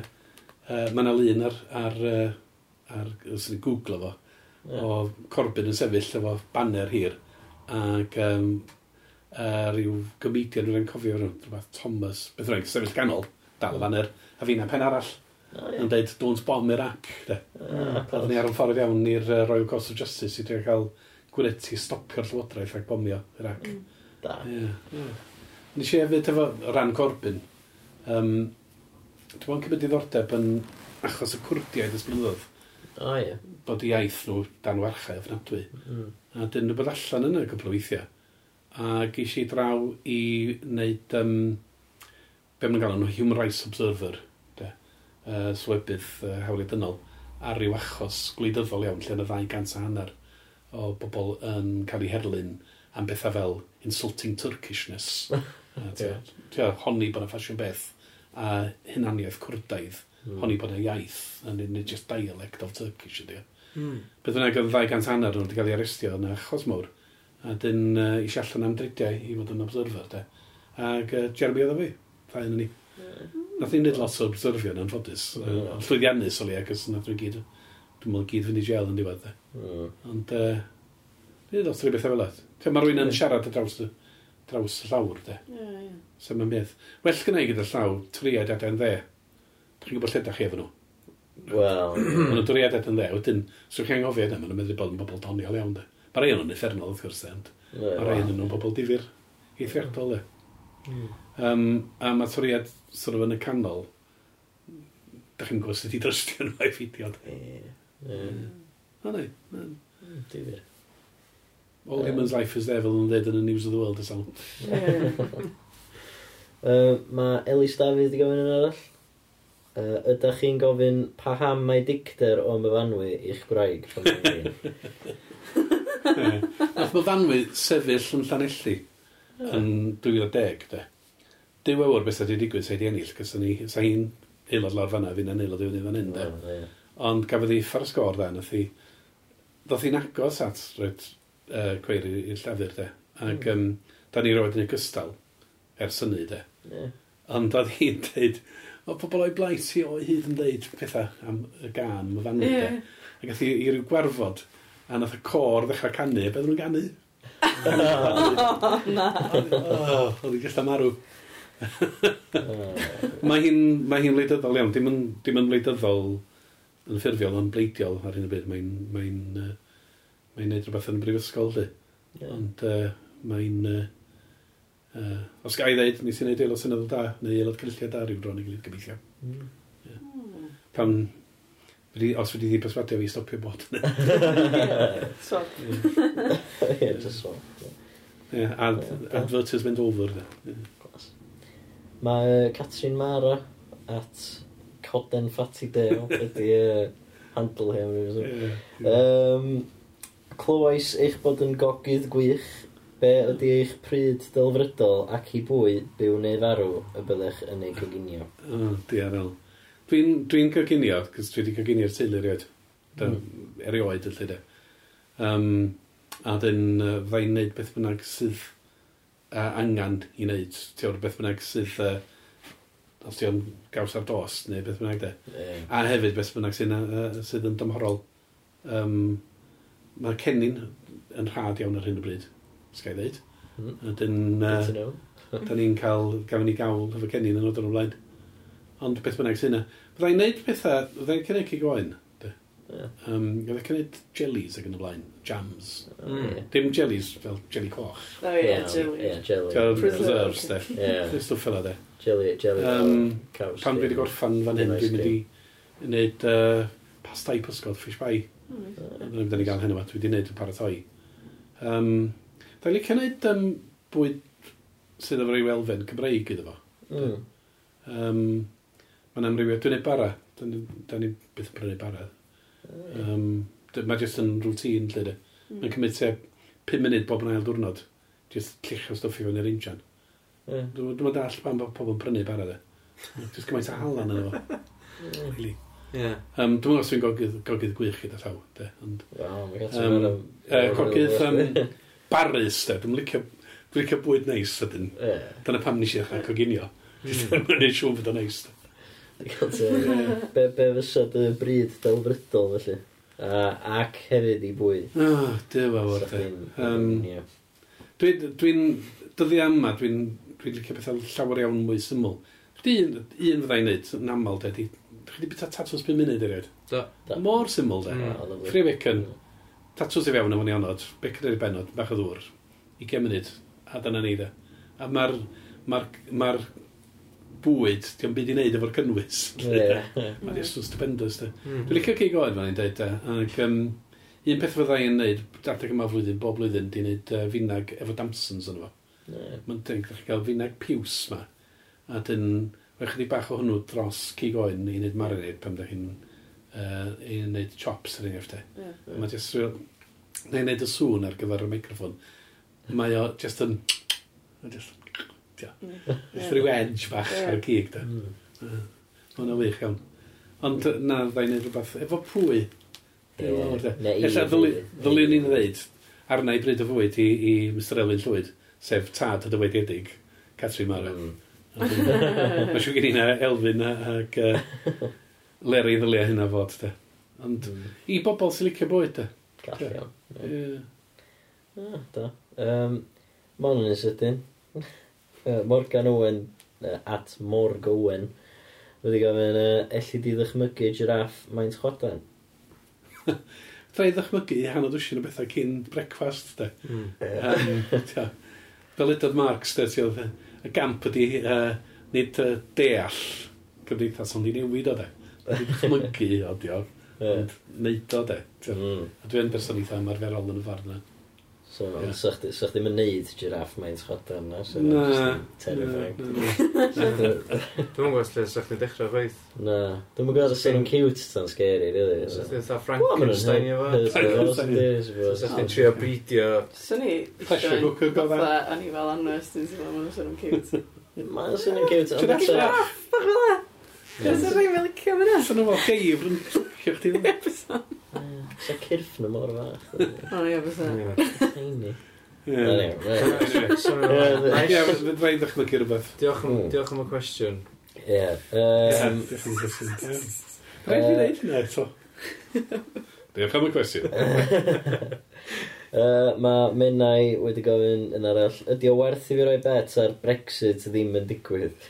uh, mae yna lun ar, ar, uh, ar os ni'n googlo fo, yeah. o Corbyn yn sefyll efo banner hir, ac um, uh, rhyw gymedian rwy'n cofio rhywbeth Thomas, beth rhaid, sefyll ganol, dal y mm. banner, a fi'n pen arall. Oh, yeah. Yn dweud, don't bomb Iraq. De. Ah, Oedden ni ar yn ffordd iawn i'r uh, Royal Courts of Justice i drio cael gwneud stopio'r llywodraeth rhag bomio Iraq. Mm. Da. Yeah, yeah. Nes i hefyd efo ran Corbyn, um, Dwi'n bod cymryd diddordeb yn achos y cwrdiaid ysblynydd. O ie. Bod i iaith nhw dan warchau ofnadwy. Mm. A dyn nhw bod allan yna cwbl o weithiau. A geis i draw i wneud, um, be mae'n galw nhw, Human Rights Observer, de, uh, swebydd uh, hawliadynol, ar ryw achos gwleidyddol iawn, lle yna ddau gant a hanner o bobl yn cael eu herlyn am bethau fel insulting Turkishness. Ti'n honni bod yna ffasiwn beth a hunaniaeth cwrdaidd, mm. honi bod yna iaith, yn unig just dialect of Turkish ydy. Mm. Beth bynnag oedd 200 hanner wedi cael ei arestio yn achos mawr, a dyn uh, eisiau allan am dridiau i fod yn observer, de. Ac uh, Jeremy oedd o fi, ddau yn ni. Mm. Nath ni'n neud lot o obserfio yn anffodus, mm. uh, llwyddiannus o le, ac nath nhw'n gyd, dwi'n meddwl gyd fynd i gel yn diwedd, de. Mm. Ond, uh, Nid oedd rhywbeth efo ladd. Mae rwy'n yn hmm. siarad y draws dy draws y llawr, de. Ie, ie. Sef mae'n mydd. Well gyda i gyda llaw, triad adan dde. Dwi'n gwybod lle da chi efo nhw? Wel... Mae nhw'n triad yn dde. Wedyn, so chi'n anghofio yna, mae nhw'n meddwl bod yn bobl doniol iawn, de. Mae rai nhw'n effernol, wrth gwrs, ond. Mae rai nhw'n bobl difyr. Eithriadol, de. Um, a mae triad sort of yn y canol, da chi'n gwybod sut i drystio nhw i fideo, de. Ie. Ie. O, ne. Difyr. All um, Human's Life is There fel yn dweud yn y News of the World ysal. uh, mae Elis Dafydd wedi gofyn yn arall. Uh, ydych chi'n gofyn pa ham mae dicter o myfanwy i'ch gwraig? Nath myfanwy sefyll yn Llanelli oh. yn 2010, de. Dyw ewr beth ydy digwydd sa'i di ennill, cos ni, sa'i hi'n aelod lawr fanna, fi'n aelod i fyny fan hyn, de. Oh, Ond gafodd hi ffar sgôr, de, nath hi... Doth hi'n agos at, rhaid, uh, cweir i'r llafur, de. Ac mm. um, da ni roed yn y gystal ers hynny, de. Yeah. Ond oedd hi'n dweud, o pobl o'i blais hi o hyd yn dweud pethau am y gan, y fanwyd, yeah. de. A gath hi i ryw gwarfod, a nath y cor ddechrau canu, beth nhw'n canu? O, na. Oedd hi'n gallu marw. mae hi'n mae hi wleidyddol iawn, dim yn, dim yn wleidyddol yn ffurfiol, ond bleidiol ar hyn o bryd. Mae'n mae uh, mae'n neud rhywbeth yn y brifysgol, di. Yeah. Ond uh, mae'n... Uh, uh, os gai ddeud, nes i wneud aelod synyddol da, neu aelod cynllio da rhyw dron i gilydd gobeithio. Mm. Yeah. Hmm. Pan... Fyddi, os fyddi di perswadio fi stopio bod yna. Swap. Ie, just swap. Ie, ad, advertisement over. Yeah. Class. Mae uh, Catrin Mara at Coden Fatty Dale ydy uh, handle hi am rhywbeth. Yeah. Um, Clywais eich bod yn gogydd gwych, be ydy eich pryd delfrydol ac i bwy byw neu farw y byddech yn ei coginio? O, oh, diarol. Dwi'n dwi coginio, cos dwi wedi coginio'r teulu erioed. Mm. Erioed, y lle Um, a dyn, uh, fyddai'n neud beth bynnag sydd uh, angen i wneud. Ti'n beth bynnag sydd, uh, os ti'n gaws ar dos, neu beth bynnag de. Yeah. A hefyd beth bynnag sydd, uh, sydd yn dymhorol. Um, mae'r cennin yn rhad iawn ar hyn o bryd, sgai ddeud. Mm. Ydyn, uh, da ni'n cael, gafon ni gawl efo cennin yn oedden ymlaen. Ond beth bynnag sy'n yna. Byddai'n neud pethau, byddai'n cynnig i goen. Yeah. Um, Gwyddai cynnig jellies ac yn y blaen, jams. Mm. Dim jellies fel jelly coch. Oh, yeah, no, jelly. Yeah, jelly. Fel preserves, de. Yeah. Stwff fel de. Jelly, jelly. Um, caws, pan dwi wedi gorffan fan hyn, dwi'n mynd i wneud uh, pastai pysgod, fish pie. Rwy'n mynd i gael hynny, dwi wedi gwneud y paratoi. Um, da i licio gwneud um, bwyd sydd efo rhyw elfen Cymreig iddo fo. Mm. Um, Mae'n amrywiad, dwi'n neud bara. Da ni byth yn prynu bara. Um, Mae jyst yn rŵtín, lle de. Hmm. Mae'n cymryd te 5 munud bob yn ail diwrnod. Jyst llichio stoffi fewn i'r injan. Mm. Dwi'n dall pan bod pobl yn prynu bara de. Jyst gymaint o halan yn efo. Hmm. Really. Yeah. Um, Dwi'n meddwl os dwi'n gogydd, gogydd gwych gyda llaw. De, ond, wow, um, uh, gogydd um, barus, de. Dwi'n licio, dwi licio bwyd neis, ydyn. Yeah. Dyna pam nes i ddechrau coginio. Dwi'n mm. gwneud siŵr fod o'n neis. Be, be fysa dy bryd delfrydol, felly? Uh, ac hefyd i bwyd. Oh, dy fawr, de. Um, dwi'n... Dwi dyddi yma, dwi'n dwi licio pethau llawer iawn mwy syml. Chdi un, un fyddai'n neud yn aml, de, chi wedi bita tatws 5 munud erioed? Do. Mor syml, de. Mm. Free bacon, tatws i fewn am o'n i onod, bacon i'r benod, bach o ddŵr, 20 munud, a dyna ni, de. A mae'r ma ma bwyd, diolch byd i wneud efo'r cynnwys. Ie. Mae'n just stupendous, de. Mm. Dwi'n licio cig oed fan i'n dweud, de. Ac, um, un peth fydda i'n neud, adeg yma flwyddyn, bob blwyddyn, di'n wneud uh, finag efo Damsons yn efo. Mae'n dweud, chi'n cael finag piws ma. A dyn, Mae chydig bach o hwnnw dros cig oen i wneud marinade pan da chi'n uh, i wneud chops ar enghraifft yeah. yeah. Mae jyst rhywbeth... Na i wneud y sŵn ar gyfer y microfon. Mae o jyst yn... Just, tia, yeah. rhyw edge bach yeah. ar cig da. Mm. Hwna wych iawn. Ond na, ddau wneud rhywbeth efo pwy. Ella ddylwn ni'n ddeud arna i bryd o fwyd i, i Mr Elin Llwyd, sef tad y dywediedig, Catrin Mara. Mm. Mae siw gen i'n Elfyn ac uh, Leri ddylia hynna fod, de. Ond mm. i bobl sy'n licio bwyd, de. Gall iawn. Yeah. Ah, da. Um, Mae'n yn sydyn. Morgan Owen, uh, at Morg Owen, wedi gofyn, uh, elli di ddychmygu giraff maint chwadan? Dra i ddychmygu hanner dwysyn o bethau cyn brecfast, de. Mm. Um, Fel ydodd Marx, de, ti oedd y gamp ydi uh, nid uh, deall gymdeithas ond i newid o de. Dwi'n chmygu o diog, ond neud o de. Mm. A dwi'n berson eitha ymarferol yn y farn So, yeah. so, chdi so chdi yn neud giraff mae'n schodon na, so na, just terrifying. Dwi'n gwybod lle sa chdi dechrau rhaid. Na, dwi'n gwybod os ydyn cute tan scary, really. Sa chdi'n dda Frankenstein i fo. Sa chdi'n trio beidio. Sa ni, pressure cooker gofan. O'n i fel anwes, dwi'n sôn am os ydyn nhw'n cute. Mae'n sôn yn cute. Dwi'n dechrau giraff, bach fel e. Dwi'n sôn rhaid fel y camera. Sa'n nhw'n fel geif, rwy'n chdi ddim. Sa cyrff na mor fach. O, ie, beth e? Tiny. Ie, fe fydda i'n dychmygu rhywbeth. Diolch am, hmm. diolch am y cwestiwn. Ie. Diolch am y cwestiwn. Rhaid fi wneud hynna eto. Diolch am y cwestiwn. Uh, Mae Menai wedi gofyn yn arall, ydy o werth i fi roi bet ar Brexit ddim yn digwydd?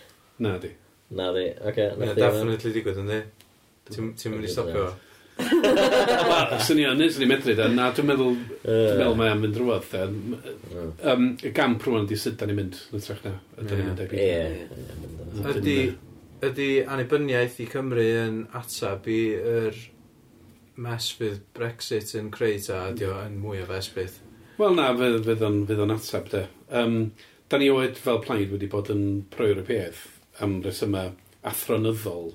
Na di. Na di, oce. Okay, Mae'n definitely digwydd, yn ynddi? Ti'n mynd i stopio? Swn i yn, swn ni medru da. Na, dwi'n meddwl, dwi'n meddwl mae am fynd rhywbeth. Um, y gamp rhywun di sut da ni'n mynd, yn trach na. Ydy ni'n debyg. Ydy, ydy annibyniaeth i Cymru yn atab i yr mes fydd Brexit yn creu ta, ydy o yn mwy o fesbydd? Wel na, fydd o'n fydd o'n atab de. Um, da ni oed fel plaid wedi bod yn pro-Europeaidd am resymau athronyddol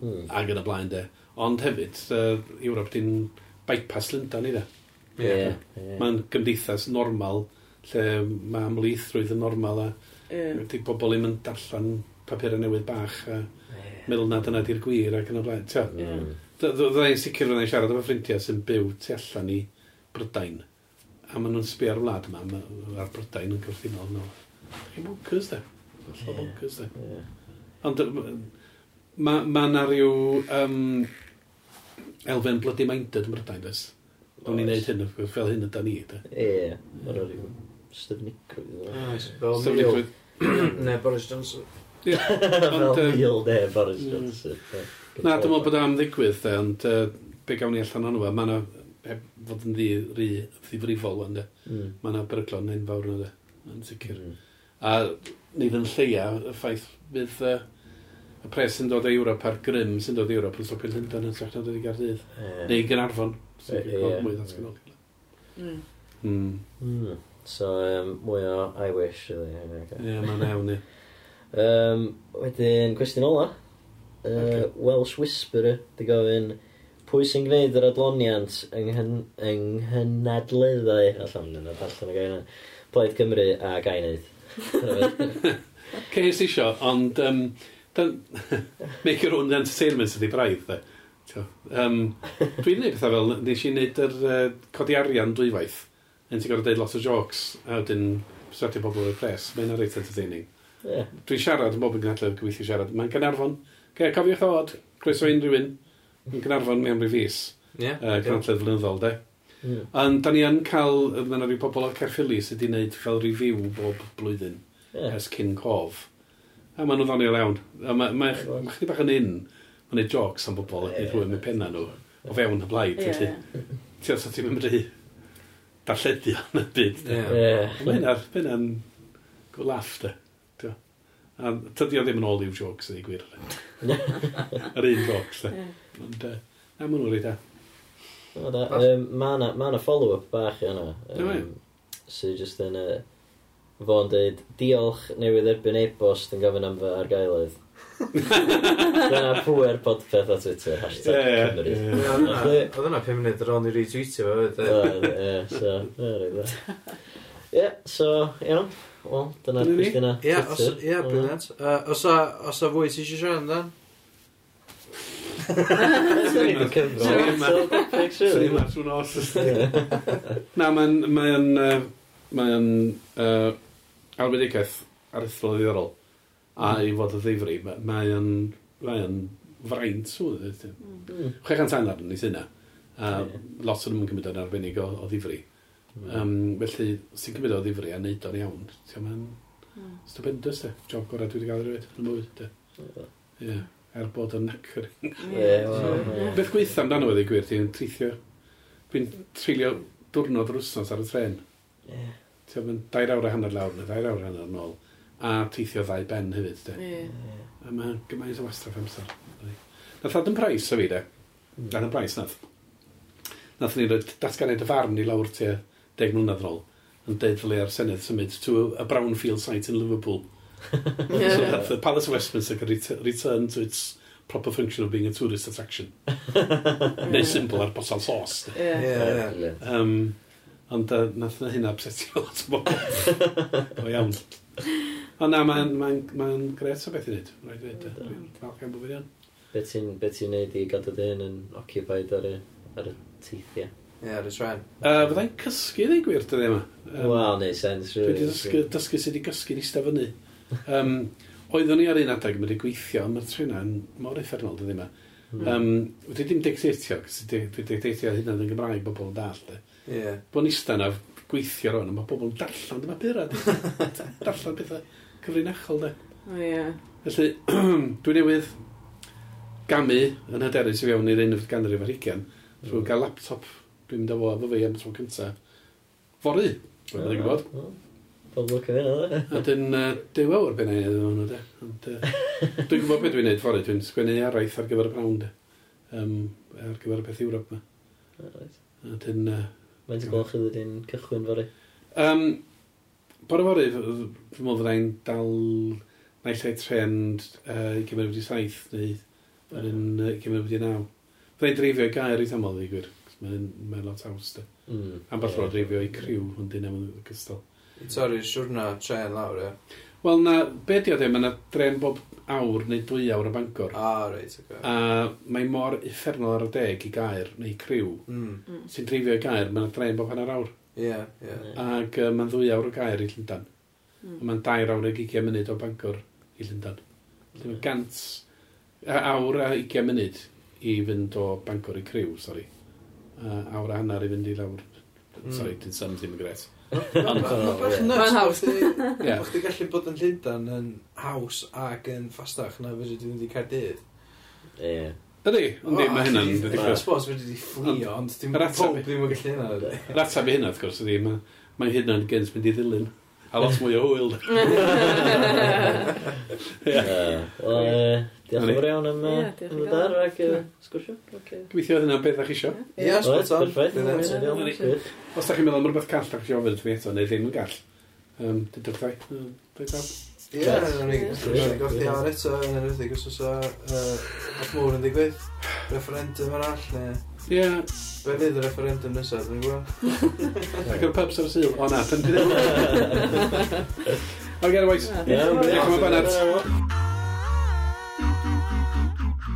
mm. ag yn y blaen de. Ond hefyd, uh, Ewrop di'n bypass Lundan i dda. Yeah, yeah. Mae'n gymdeithas normal, lle mae amlithrwydd yn normal a yeah. di bobl ddim yn darllen papurau newydd bach a yeah. meddwl na dyna di'r gwir ac yn y blaen. Tio, yeah. Dda sicr fyddai'n siarad efo ffrindiau sy'n byw tu allan i Brydain. A maen nhw'n sbio ar wlad yma, ar Brydain yn cyffredinol. nhw. Chi'n bonkers, de. Chi'n bonkers, de. Ond mae ma yna rhyw... Um, elfen bloody-minded yn Brydain, dweud. Dwi'n ni'n neud hyn, fel hyn yda ni, da. Ie, mae'n rhaid i'w styfnigrwydd. Ah, styfnigrwydd. Ne, Boris Johnson. Fel Neil, ne, Boris mm. Johnson. Na, dwi'n meddwl bod am ddigwydd, de, ond be gawn ni allan o'n fe, mae yna fod yn ddi ddifrifol, wan, da. Mm. Mae yna beryglon hyn fawr yna, da, yn sicr. Mm. A nid yn lleia, y ffaith bydd... Uh, y pres sy'n dod o Ewrop a'r grym sy'n dod o Ewrop yn stopio Llundain yn trach na dod i Gardydd. Yeah. Neu Gynarfon, sy'n mm. hmm. Hmm. so, yeah. mwy ddatganol. Mm. Mm. Mm. So, um, mwy o I wish, really. Ie, okay. yeah, mae'n ewn ni. um, wedyn, cwestiwn ola. Uh, okay. Welsh Whisperer, di gofyn, pwy sy'n gwneud yr adloniant yng, yng nghynadleddau, allan yn y darllen y gael yna, Plaid Cymru a Gainydd. Ceis isio, ond um, make your own entertainment ydi braidd, dde. Um, dwi'n neud pethau fel, nes i wneud yr uh, codi arian dwywaith, yn ti'n gorfod deud lot o jocs, a wedyn sratio bobl o'r pres, mae'n reit entertaining. Yeah. Dwi'n siarad, yn bob yn gynadledd gweithio siarad, mae'n Gynarfon, okay, cofiwch ddod, croeso unrhyw un, yn Gynarfon mewn rhyw fus, yeah, uh, gynadledd flynyddol, de. Mm. Ond da ni yn cael, mae'n rhyw pobl o'r cerffili sydd wedi gwneud fel review bob blwyddyn, yeah. es cyn cof. A maen nhw'n ddoniol iawn. A mae ma, ma, ma chdi bach yn un, mae'n neud jocs am bobl i rhywun mewn penna nhw o fewn y blaid. Yeah. Ti os ti'n mynd i darlledu yn y byd. Mae hynna'n hynna go laff de. A tydi o ddim yn ôl i'w jocs ydi gwir. Yr un jocs de. Ond e, na maen nhw'n rhaid da. Mae yna follow-up bach yna. Um, Sy'n just yn... Uh, fo'n dweud, diolch newydd erbyn e-bost yn gofyn am fy argaelydd. Dyna pwer podpeth o Twitter, hashtag yeah, Cymru. Oedd yna 5 munud ar ôl ni retweetio fo. E. Ie, so, ie, Ie, so, iawn. Wel, dyna pwysd yna. Ie, briliant. Os mm. a os a fwy ti eisiau siarad amdan? Swn i'n cyfro. Swn i'n marw nos. Na, mae'n... Mae'n... Mae'n arwyddigaeth aruthrol ddiddorol a mm. i fod y ddifri, mae o'n mae o'n fraint sŵn. Mm. 600 anar yn ei syna. A lot o'n nhw'n cymryd o'n arbennig o, o ddifri. Um, felly, sy'n cymryd o ddifri a neud o'n iawn, ti'n ma'n mm. stupendous, te. Job gorau dwi wedi gael rhywbeth yn bywyd, te. Ie. Er bod o'n nacr. Beth gweitha amdano wedi gwir, ti'n treithio... Dwi'n treulio diwrnod yr wsnos ar y tren. Yeah. Ti'n mynd dair awr a hanner lawr neu dair awr a hanner nôl. A teithio ddau ben hefyd, de. Yeah. A mae gymaint o wastraff amser. Nath ad yn preis o fi, de. E? Mm. Dan preis nath. Nath ni roed datganiad y farn i lawr tua deg mlynedd nôl. Yn deud fel ar Senedd symud to a brownfield site in Liverpool. yeah. so nath the Palace of Westminster can return to its proper function of being a tourist attraction. Neu simple ar bosal sauce. Yeah. yeah. Um, Ond uh, nath na hynna obsetio lot o bobl. o iawn. Ond na, mae'n ma ma, gret o beth i wneud. Rhaid i wneud. Dwi'n falch am bwyd iawn. Be ti'n be ti wneud i gadw dy hyn yn occupied ar y, ar y teithiau? Ie, ar y tren. Uh, Fyddai'n cysgu neu gwir dyddi yma. Um, Wel, neu sens. Really. Dwi wedi dysgu, dysgu sydd wedi cysgu'n eistedd fyny. Um, oeddwn ni ar un adeg, adag, mae'n gweithio, mae'r trena yn mor effernol dyddi yma. Mm. Um, wedi dim dictatio, dwi dictatio hynny yn Gymraeg bobl yn dall. Yeah. Bo'n istan na gweithio rwan, mae pobl yn darllen dyma byrad. darllen pethau cyfrinachol, de. O, ie. Felly, dwi newydd gamu yn hyderus i fewn i'r 11 ganrif ar 20 trwy gael laptop dwi'n mynd â fo efo fi am tro cyntaf Fori, dwi'n mynd chi'n gwybod. Pob lwc o hynna, A dyn dew awr ben ei ddod hwnnw, de. Ond, uh, dwi'n gwybod beth dwi'n neud fory, dwi'n sgwennu araith ar gyfer y brawn, de. Um, ar gyfer y peth Ewrop yma. A dyn, uh, Mae'n ti'n gweld chi wedi'n cychwyn fori? Um, Bore fori, fi'n meddwl fyddai'n dal naill ai trend uh, i gymryd wedi saith, neu yn uh, gymryd wedi naw. Fyddai'n dreifio i gair i thamol, i gwir. Mae'n mae lot haws, da. Mm, Am bach yeah. dreifio i criw, hwn dyn am y cystal. Torri, siwrna tren lawr, e? Wel, na, be di o ddim, mae yna dren bob awr neu dwy awr o Bangor. Ah, reit, okay. A mae mor effernol ar y deg i gair neu criw mm. sy'n dreifio i gair, mae'n dren bob hanner awr. Ie, yeah, ie. Yeah. Ac uh, mae'n ddwy awr o gair i Llundan. Mm. Mae'n dair awr ag 20 munud o Bangor i Llundan. Felly mae gant awr a 20 munud i fynd o Bangor i criw, sori. Uh, awr a hanner i fynd i lawr. Mm. Sorry, dyn sam ddim yn gret. Mae'n haws. Mae'n chdi gallu bod yn Llundain yn haws ac yn ffastach na fyddi dwi'n wedi cael dydd. Ie. Ydy, ond mae hynna'n ddiddorol. Mae'n sbos fyddi di fflio, ond dim pob ddim yn gallu hynna. Yr atab i hynna, wrth gwrs, ydy, mae hynna'n gens mynd i ddilyn. A lot mwy o hwyl. Ie. Diolch yn fawr iawn am y dar ac y sgwrsio. Gwithio hynna beth a'ch isio. Ie, sbot on. Os da chi'n meddwl am rhywbeth call, da chi'n ofyn wrth fi eto, neu ddim yn gall. Dydwch ddau. Dydwch ddau. Ie, ni'n goffi awr eto yn yr ydych, os oes o'r mŵr yn digwydd. Referendum arall, neu... Ie. Be fydd y referendum nesaf, dwi'n gwybod? Ac yr pubs ar y syl. O na, dyn ni'n dweud. Ok, anyway. Ie, diolch yn fawr.